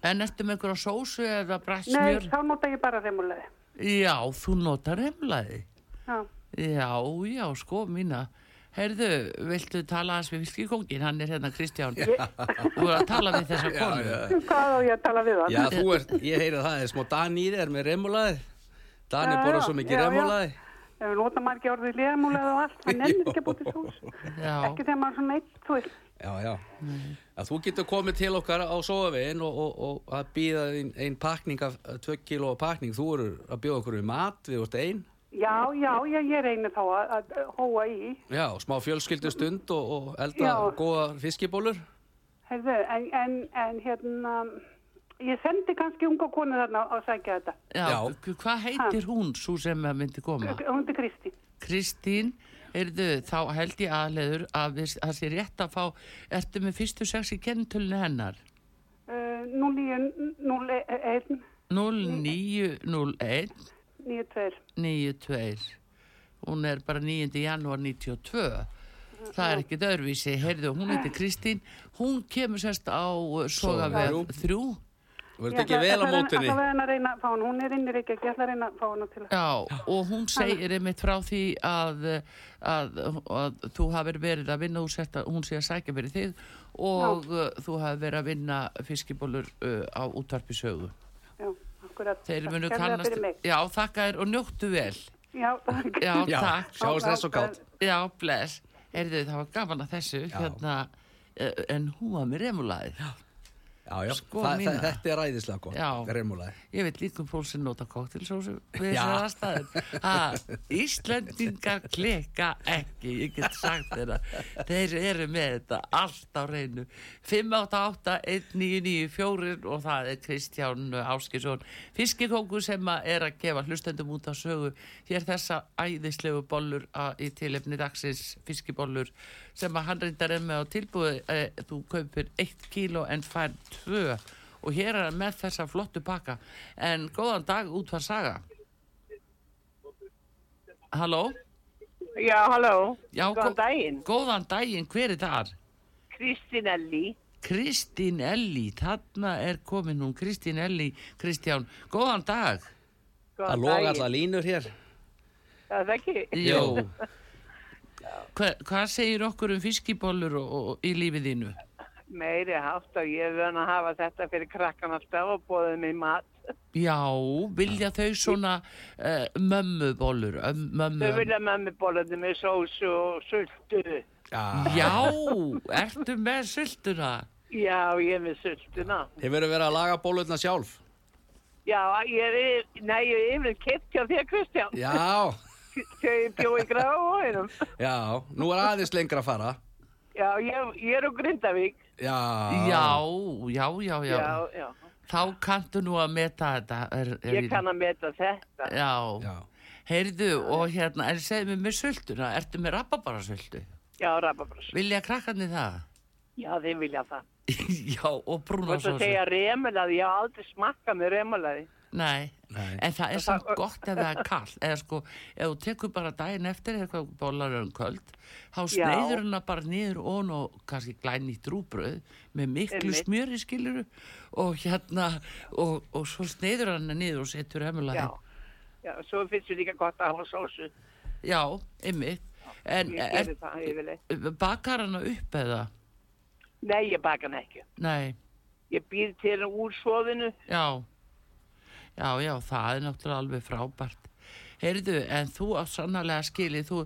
en ertu með einhverja sósu eða Nei, brætsmjör? þá nota ég bara remulega. Já, þú notar remlaði. Já. Já, já, sko mína. Heyrðu, viltu tala aðeins við fiskikóngin? Hann er hérna Kristján. Þú er að tala við þessa konu. Hvað á ég að tala við hann? Já, þú ert, ég heyri að það er smá Dan í þér með remulaði Já, borða já, svo mikið já, já. remulaði Ef við nota ekki orðið lemulega og allt, það (laughs) nennir ekki að búti sós. Já, Ekki þegar maður er svona eitt, þú veist. Já, já. Að þú getur komið til okkar á sóðavegin og, og, og að býða einn ein pakning af 2 kilo pakning. Þú eru að bjóða okkur við mat, við vorst einn. Já, já, já, ég reynir þá að, að hóa í. Já, smá fjölskyldu stund og, og elda Já. góða fiskibólur. Heyrðu, en, en, en hérna, ég sendi kannski unga konu þarna að sækja þetta. Já, hvað heitir hún svo sem myndi koma? Hún er Kristi. Kristín, heyrðu, þá held ég aðleður að við- að sé rétt að fá, ertu með fyrstu sex í kennitölinu hennar? Uh, 0901 0901 92. 92 hún er bara 9. janúar 92 það er ekkert öðruvísi heyrðu, hún heitir Kristín hún kemur sérst á Sogaveg 3 Þú ert ekki vel á mótinni. Það verður að reyna að fá hún, hún er innir ekki, ég ætla að reyna að fá hún. Já, og hún segir einmitt frá því að, að, að þú hafir verið að vinna, að hún sé að sækja verið þig og uh, þú hafir verið að vinna fiskibólur uh, á útvarpi sögu. Já, akkurat. Þeir munu kannast, já þakka þér og njóttu vel. Já, takk. Já, Já, takk. sjáumst þess og gátt. Já, bless. Erðu það var gaman að þessu, hérna, eh, en hún var með remulaðið. Já, já, Sko Þa, þetta er ræðislega gott. Já. Remulaði. Ég veit líka um fólk sem nota koktelsósu við þessar aðstæður. Ha, Íslendingar klika ekki, ég get sagt þeirra. Þeir eru með þetta allt á reynu. 588-1994 og það er Kristján Áskisson, fiskikóku sem er að gefa hlustendum út á sögu. Hér þessa æðislegu bollur í tilefni dagsins fiskibollur sem að hann reyndar er með á tilbúið. Eh, þú kaupir 1 kíló en fær 2 og hér er hann með þessa flottu pakka en góðan dag út var saga Halló? Já, halló. Já, Góðan gó- daginn. Góðan daginn, hver er þar? Kristín Elli. Kristín Elli, þarna er komin hún Kristín Elli, Kristján Góðan dag Það Góðan loga daginn. allar línur hér. Það er ekki. Jó (laughs) Hva, Hvað segir okkur um fiskibólur og, og, í lífið þínu? Meiri hátt og ég er vön að hafa þetta fyrir krakkan alltaf og bóðið mér mat. Já, vilja þau svona uh, mömmubólur um, mömmu, Þau vilja bólaði með sósu og sultu. Já. Já, ertu með sultuna? Já, ég er með sultuna. Hefur verið að laga bólurna sjálf? Já, ég er, nei, ég er yfir kipt hjá þér, Kristján. Já. Þegar ég bjó í gráðum. Já, nú er aðeins lengra að fara. Já, ég, ég er á Grindavík. Já. Já, já, já, já. Já, já. Þá kanntu nú að meta þetta. Er, er Ég kann að meta þetta. Já. Já. Heyrðu, og hérna, en segðu mér með sultuna, ertu með rababarasultu? Já, rababras. Vilja krakkarnir það? Já, þeir vilja það. (laughs) já, og Og brúna svo segja remulaði, ég haf aldrei smakkað með remulaði. Nei. Nei. en það er samt gott ef það er kall. Eða sko, ef þú tekur bara daginn eftir eitthvað bólar um kvöld, þá sneiður hana bara niður ón og kannski glænýtt rúbröð með miklu Einmitt. smjöri skiluru og hérna, og, og svo sneiður hana niður og setur hemulaði. Já. Já, svo finnst þér líka gott að hafa sósu. Já, ymmið. En er, það yfirleitt. bakar hana upp eða? Nei, ég baka hann ekki. Nei, Ég býð til hann úr svoðinu. já. Já, já, það er náttúrulega alveg frábært. Heyrðu, en þú á sannarlega skilið, þú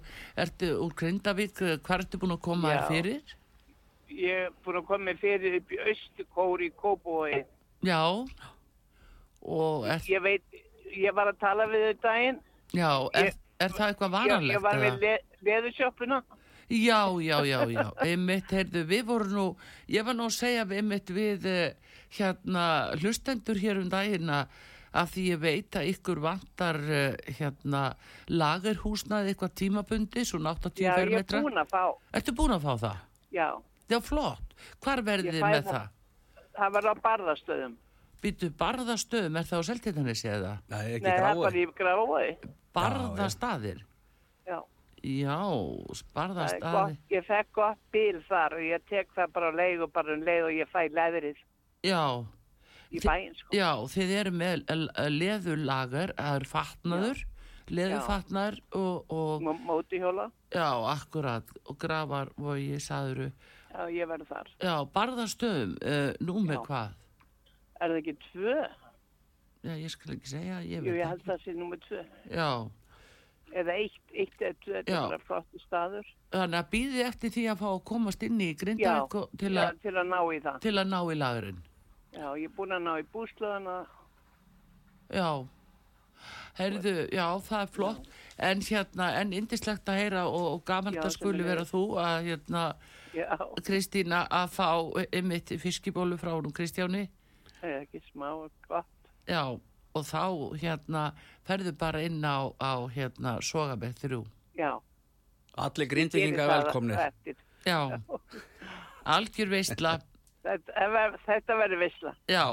ertu úr Grindavík, hvað ertu búin að koma þér fyrir? Ég er búin að koma fyrir upp í Östukóri í Kópói. Já, og er, Ég veit, ég var að tala við þau daginn. já, er, Ég- er það eitthvað varanlegt? ég var með le, leðursjöppuna. Já, já, já, já, einmitt, heyrðu, við vorum nú, ég var nú að segja við einmitt við eh, hérna hlustendur hér um daginn að að því ég veit að ykkur vantar eh, hérna lagerhúsnaði eitthvað tímabundi, svona 80 Já, ég er fermetra. búin að fá. Ertu búin að fá það? Já, Já, flott. Hvar verðið þið með það. það? það var á barðastöðum. Býtu barðastöðum, er það á seltíðanissi eða? Nei, ekki Nei, það var í gráði. Barðastaðir? Já, Já, það barðastaðir. Ég fekk gott bíl þar og ég tek það bara á leið og bara um leið og ég fæ leðrið Já, í bæinn, sko. Já, þið eru með leðurlagar, það er fatnaður, leðurfatnaður og, og, Mó- Mótihjóla. já, akkurat, og grafar og ég saðuru, Já, ég verð þar. já, barðastöðum, uh, nú með Já. hvað? Er það ekki tvö? Já, ég skal ekki segja, ég Jú, ég held það sé nummer tvö. Já, eða eitt, eitt eða tvö, þetta er bara flottu staður. Þannig að býði eftir því að fá að komast inn í og- til, að- til að ná í það. til að ná í lagurinn. Já, ég er búin að ná í búslöðana. Já, heyrðu, já, það er flott, en hérna, en indislegt að heyra og, og gaman Já, að skuli vera þú að, hérna, Já, Kristína að fá einmitt fiskibólu frá hún Kristjáni, það er ekki smá gott. já, og þá, hérna, ferðu bara inn á, á hérna, Sogabeth þrjú, Já. Allir grindvikinga eftir. já, algjör veistla, Þetta, ver- þetta verður vissla. já,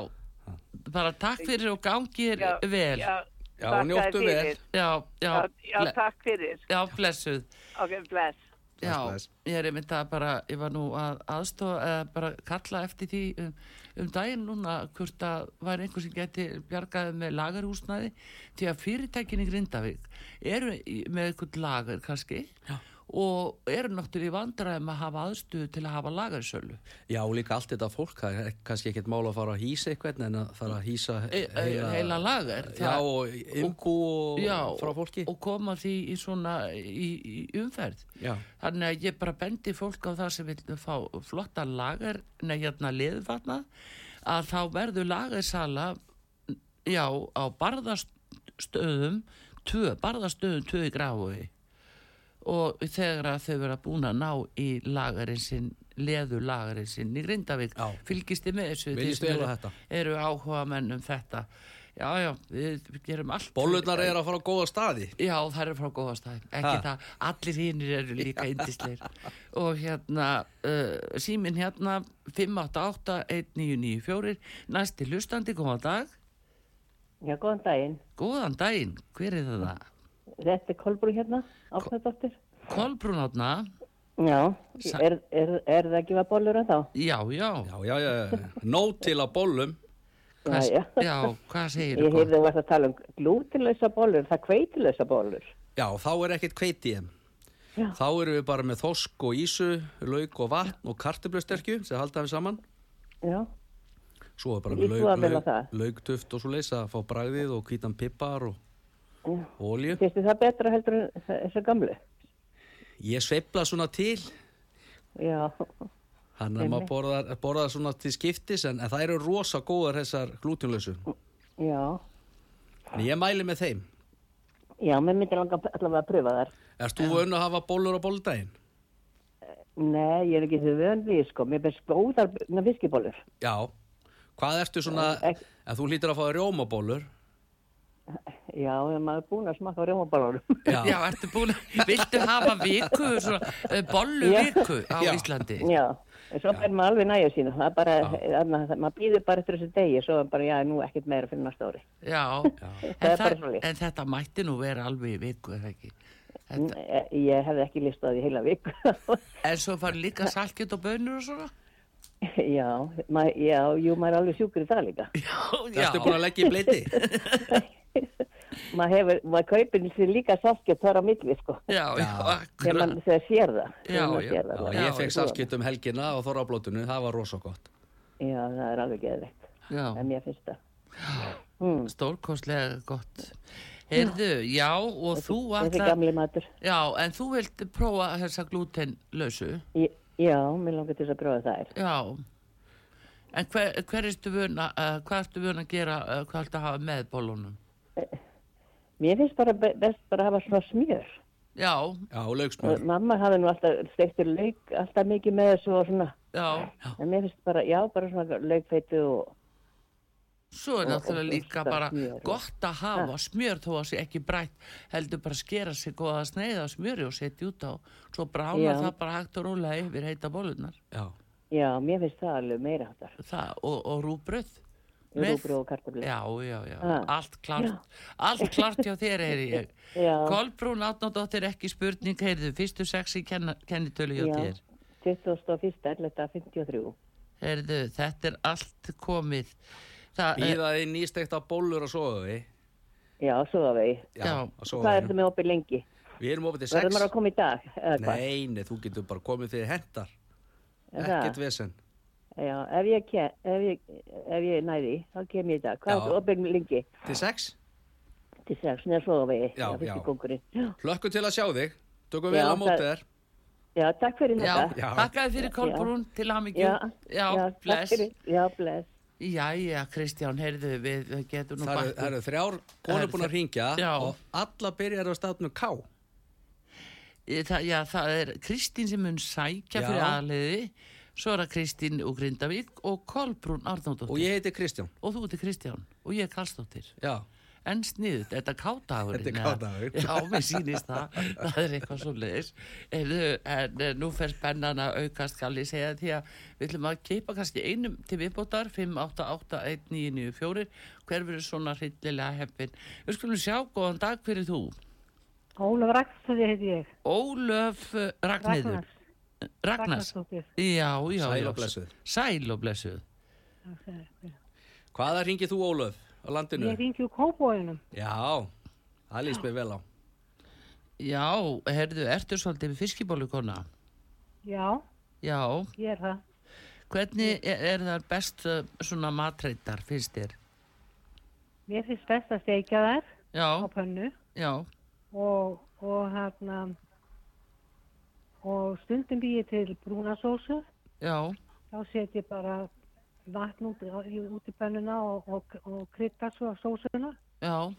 bara takk fyrir og gangir vel, Já, Já, njóttu vel. já, Já, já, já, takk fyrir. já, blessuð. Ok, bless. Já, bless. ég er einmitt að bara, ég var nú að aðstofa, eða bara kalla eftir því um, um daginn núna hvort að væri einhver sem geti bjargaði með lagarhúsnaði því að fyrirtækin í Grindavík eru með eitthvað lagar kannski Já. Og eru náttúrulega í vandræðum að hafa aðstöðu til að hafa lagarsölu. Já, líka allt þetta fólk, það er kannski ekkert mál að fara að hýsa eitthvað en að fara að hýsa E, heila, heila lagar. Já, og Já, frá fólki. og koma því í svona í, í umferð. Já. Þannig að ég bara bendi fólk á það sem vil fá flotta lagar, nei hérna liðvatna, að þá verður lagarsala, já, á barðastöðum, tvö, barðastöðum tvö í gráfi og þegar að þau vera búin að ná í lagarinn sinn, leðu lagarinn sinn í Grindavík, Já. fylgist þið með þessu, þið sem á eru, eru áhuga menn um þetta. Já, já, við gerum allt. Bólurnar er að fara á góða staði. Já, það er frá góðastæðin, ekki Ha. það, allir hinnir eru líka indisleir og hérna, uh, símin hérna 588-1994, næsti hlustandi, góðan dag, Já, góðan daginn. góðan daginn, hver er það? Þetta er Kolbrú hérna, ákvæðdóttir. Kolbrún átna, Já, er, er, er það ekki að bollur en þá? já, já, Já, já, já, nót til að bólum. hvað, Já, já. já, hvað segir Ég heyrði þú varst að tala um glútilösa bollur, það kveitilösa bollur. Já, þá er ekkert kveiti í þeim. Já. Þá erum við bara með þosk og ísu, lauk og vatn og kartöflusterkju sem halda við saman. Já, Svo er bara Ég með lauk, lauk, það. lauktuft og svo leysa að fá bragðið og hvítan pippar og, Finnst þið það betra heldur en þessu gamlu? Ég sveifla svona til, Já, hann er maður borðar, borðar svona til skiptis en, en það eru rosa góðar þessar glútinlösu. já, En ég mæli með þeim. já, mér myndir langa allavega að pröfa þar. Erst þú vön að hafa bólur á bóludaginn? Nei, ég er ekki þau vön við, sko, mér finnst góðar fiskibólur. Já. Hvað ertu svona, en þú hlýtur að fá rjómabólur? Já, maður er búin að smakka á rjómabólunum. Já, ertu búin að, viltu hafa viku, svona, uh, bollu Já. viku á Já. Íslandi? Já, en svo ber maður alveg næja sínu. Það er bara, þarna, það- maður býður bara eftir þessu degi, svo er bara, já, nú ekkert meira fyrir næsta ári. Já, Það En, það, en þetta mætti nú vera alveg í viku, eða ekki? Þetta, N- Ég hefði ekki listað því heila viku. (laughs) en svo fara líka salkjöt og bönur og svona? já, mað, já, jú, maður er alveg sjúkur í það líka. Já, Ertu búin að leggja í bleiti? (laughs) maður hefur, maður kaupir sér líka salkjöt þar á milli, sko. Já, já, Þegar maður sér það. Já, já, það, Já, það. ég fekk salskipt um helgina á Þorrablótinu, það var rosa gott. Já, það er alveg geðveikt. Já, En mér finnst það. Mm, stórkostlega gott. Heyrðu, já, og þú matur. já, en þú vilt prófa þessa glútenlausu? Já, mér langar til að gróða þær. Já. En hver, hver ertu vun að, uh, hvað ertu vun að gera, uh, hvað ertu að hafa með bólunum? Mér finnst bara be- best bara að hafa svona smjör. Já, Já, Og lauksmjör. mamma hafði nú alltaf steiktur lauk, alltaf mikið með þessu og svona. já. En mér finnst bara, já, bara svona laukfeitu og, Svo er Og- náttúrulega og- líka og bara smjör. gott að hafa smjör þó að sé ekki brætt heldur bara skera sig góða sneiða smjöri og setja út á svo brána Já. það bara hægt og rólega yfir heita bólunar Já. já, mér finnst það alveg meira hattar. það, og, og rúbröð Rúbrú og kartablu. já, já, já, Ah. allt klart allt klart hjá þér heyri ég (laughs) Já. Kolbrún Átnádóttir ekki spurning heyrðu, fyrstu sex í kenna, kennitölu hjá Já. þér 21. 11.53. heyrðu, þetta er allt komið það er, Býðaði nýstekta bólur á sogaði. Já, það. Já. á Hvað Sogavegi. ertu með opið lengi? Við erum opið til Verður sex. maður að koma í dag? Eða hvað? Nei, nei, þú getur bara komið fyrir hendar. Er það? Ekkert vesen. Já, ef ég, ég, ef ég næði, þá kem ég í dag. Hvað Já. ertu opið lengi? Til sex? til sex, neða svo að vegi, Já, já, já. Já, Hlökkum til að sjá þig. Tökum Já, vel á það- mótið þér. já, takk fyrir Já, þetta. Já. þakkaði fyrir Kolbrún til hamingju. Já, já, takk bless. já, bless. Jæja, Kristján, heyrðu, við við getum nú bætt- það eru þrjár konur búin að ringja Já. og alla byrjar á stafnum K. Já, það er Kristín sem mun sækja Já. fyrir aðliði, er það Kristín úr Grindavík og Kolbrún Arnóndóttir. Og ég heiti Kristján. Og þú ert Kristján og ég er Karlsdóttir. Já. En sniðut, þetta er kátagur. Þetta er kádagur. Já, mér sýnist það. það er eitthvað svo leiðis. En, en eh, nú fer spennan að aukast, skal ég segja því að við ætlum að keipa kannski einum til viðbótar, 5881994, hver verður svona hryllilega heppin. Við skulum sjá, góðan dag fyrir þú. Ólaf Ragnarssoni heiti ég. Ólöf eh, Ragnheiður. Ragnars. Já, já, Sæl og blessuð. Sæl og blessuð. Hvaða ringið þú Ólöf á landinu? Ég ringi úr Kópóinum. Já, það líst mér vel á. Já, herðu, ertu svolítið við fiskibólukona? Já, Já, ég er það. hvernig er, er það best uh, svona matreitar, finnst þér? Mér finnst best að steikja þær Já, á pönnu já, og, og hérna og stundum býð ég til brúnasósu. já, Þá set ég bara vatn út, í- út í pönnuna og, og, og krydda svo sósuna. já,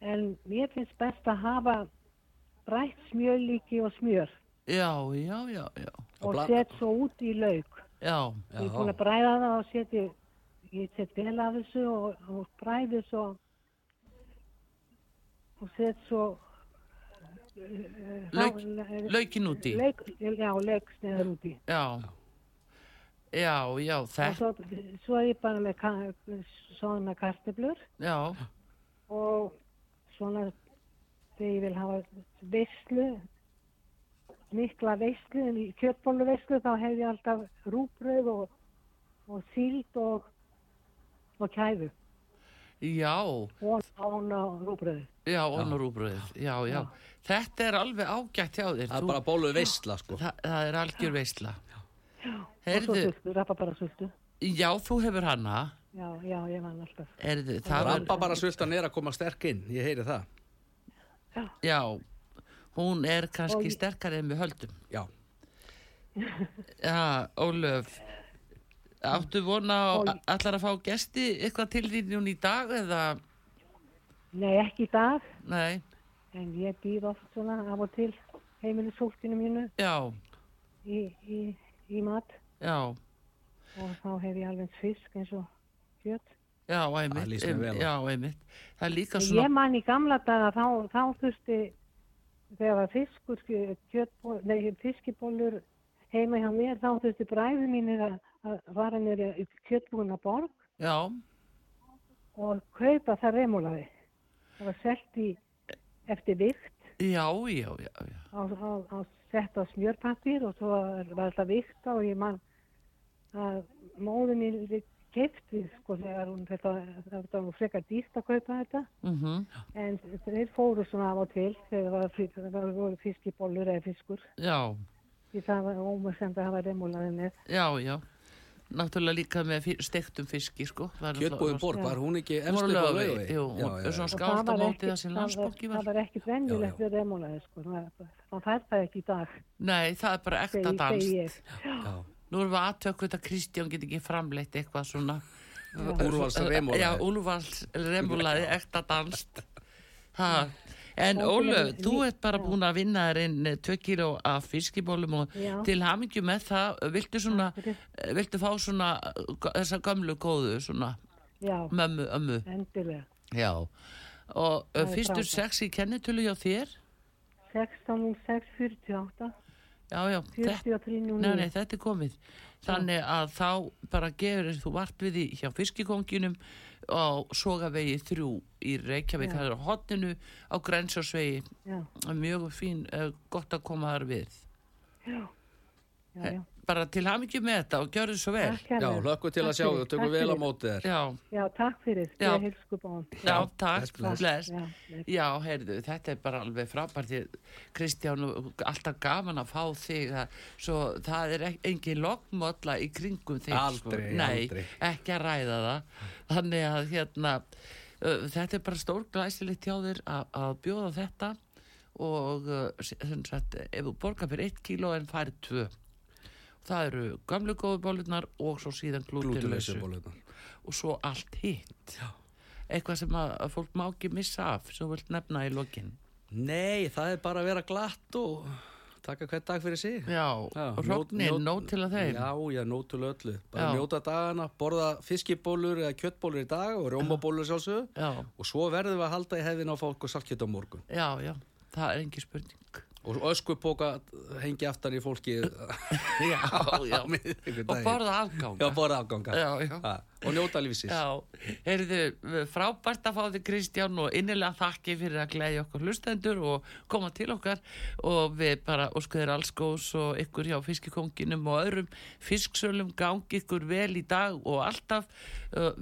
En mér finnst best að hafa brætt smjörlíki og smjör já, já, já, já, og bland- set svo út í lauk. já, Ég er búin að bræða það og setja, ég set vel af þessu og, og bræði svo og set svo Lauk- laukin úti. Lauk, já, lauksneðar úti. já, já, já, þetta, svo, svo er ég bara með ka, svona karteblur já, og svona þegar ég vil hafa veislu, mikla veislu, en í kjötbólu veislu þá hef ég alltaf rúbröð og, og síld og, og kæfu. Já, og ána rúbröði. já, onurúbröð, já, já, þetta er alveg ágætt hjá þér, Það er bara bóluð veistla, sko. það, það er algjör veisla. Og svo Herðu, sultu, rappa bara sultu. já, þú hefur hana, Já, já, ég vann alltaf. herðu, það er, Rappa bara sultan er að koma sterk inn, ég heyri það. já, hún er kannski Og sterkari en við höldum. Já. Já, Ólöf Áttu vona á Og- allar að fá gesti eitthvað til þín núna í dag eða? Nei, ekki í dag, nei, en ég býð oft svona af og til heimilisfólkinu mínu já, í, í, í mat. Já. Og þá hef ég alveg fisk eins og kjöt. já, Það einmitt, já, einmitt. Það er líka svona Ég man í gamla daga þá, þá þurfti þegar fiskur, kjötból, nei, fiskibólur heima hjá mér, þá þurfti bræði mínir að, að vara mér í kjötbúna borg já, og kaupa það remulaði. Það var selt í eftir vikt. Já, já, já, já. á, á, á sett á smjörpappir og svo var þetta vikta og ég man að móðin mín kefti sko þegar hún þetta, þetta var frekar dýrt að kaupa þetta. Mm en þeir fóru svona af og til þegar það var, það var fiskibólur eða fiskur. Já, því það var ómörsend að hafa remulaði með. Já, já náttúrulega líka með steiktum fiski sko Það er náttúrulega- borg, var hún ekki Hún efstu á laugavegi? jú, og já, svona skált á móti það sem það var- landsbóki það var ekki venjulegt við remulaði sko það fær það ekki í dag nei, það er bara ekta segi, dans segi ég Já. nú erum við aðtökk að Kristján get ekki framleitt eitthvað svona Úrvals remulaði. Já, úlvals remulaði, ekta danst. Ha. En Og Ólöf, að- þú ert bara búin að vinna þér inn 2 kíló af fiskibólum og Já. til hamingju með það, viltu svona, eh, viltu fá svona þessa gömlu góðu, svona já, mömmu, ömmu, endilega já. Og Það fyrstur sex í kennitölu hjá þér? 16, 6, 48 Já, já, þetta, 43 nú nei, nei, þetta er komið. Þannig að þá bara gefur þú vart við því hjá fiskikonginum á Sogavegi 3 í Reykjavík, það er á hotninu á Grensásvegi, já, mjög fín, uh, gott að koma þar við. já, já, já. Bara til hamingi með þetta og gjörðu svo vel. Takk Já, hérlega. hlökkum til að Takk sjá fyrir, þau, tökum vel á fyrir. móti þér. Já, Já, takk fyrir, Já. já, takk, bless, bless. bless. Já. Já, heyrðu, þetta er bara alveg frábært Kristján, alltaf gaman að fá þig að, svo það er engin loggmólla í kringum þig Aldrei, Nei, aldrei. ekki að ræða það þannig að hérna uh, þetta er bara stór glæsilegt hjá þér að, að bjóða þetta og uh, sem sagt, ef þú borgar fyrir 1 kíló en færið 2 það eru gamlu góðu bólunar og svo síðan glútilösu og svo allt hitt. Eitthvað sem að, að fólk má ekki missa af sem þú vilt nefna í lokin. Nei, það er bara að vera glatt og taka hvern dag fyrir sig. Já, Já, njót- nót til að þeim. Já, já, nót til öllu. Bara Já. njóta dagana, borða fiskibólur eða kjöttbólur í dag og rómabólur sjálfsögðu. Já, og svo verðum við að halda í hefðin á fólk og saltkjöt á morgun. Já, já, það er engi spurning og öskupóka hengi aftan í fólki (laughs) (laughs) já, já, og borða afgang Já, borða afganga. Já, já. Ha, og njóta lífsins. Já, heyrðu, frábært að fá þig Kristján og innilega þakki fyrir að gleyðja okkur hlustendur og koma til okkar. Og við bara óskuðir alls góðs og ykkur hjá fiskikonginum og öðrum fisksölum. Gangi ykkur vel í dag og alltaf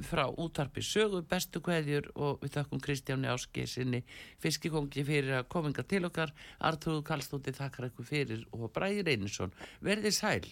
frá útarpi sögu bestu kveðjur og við þakkum Kristjáni Áski sinni fiskikongi fyrir að kominga til okkar. Artúru Kallstóti þakkar ykkur fyrir og Bræði Reynisson verði sæl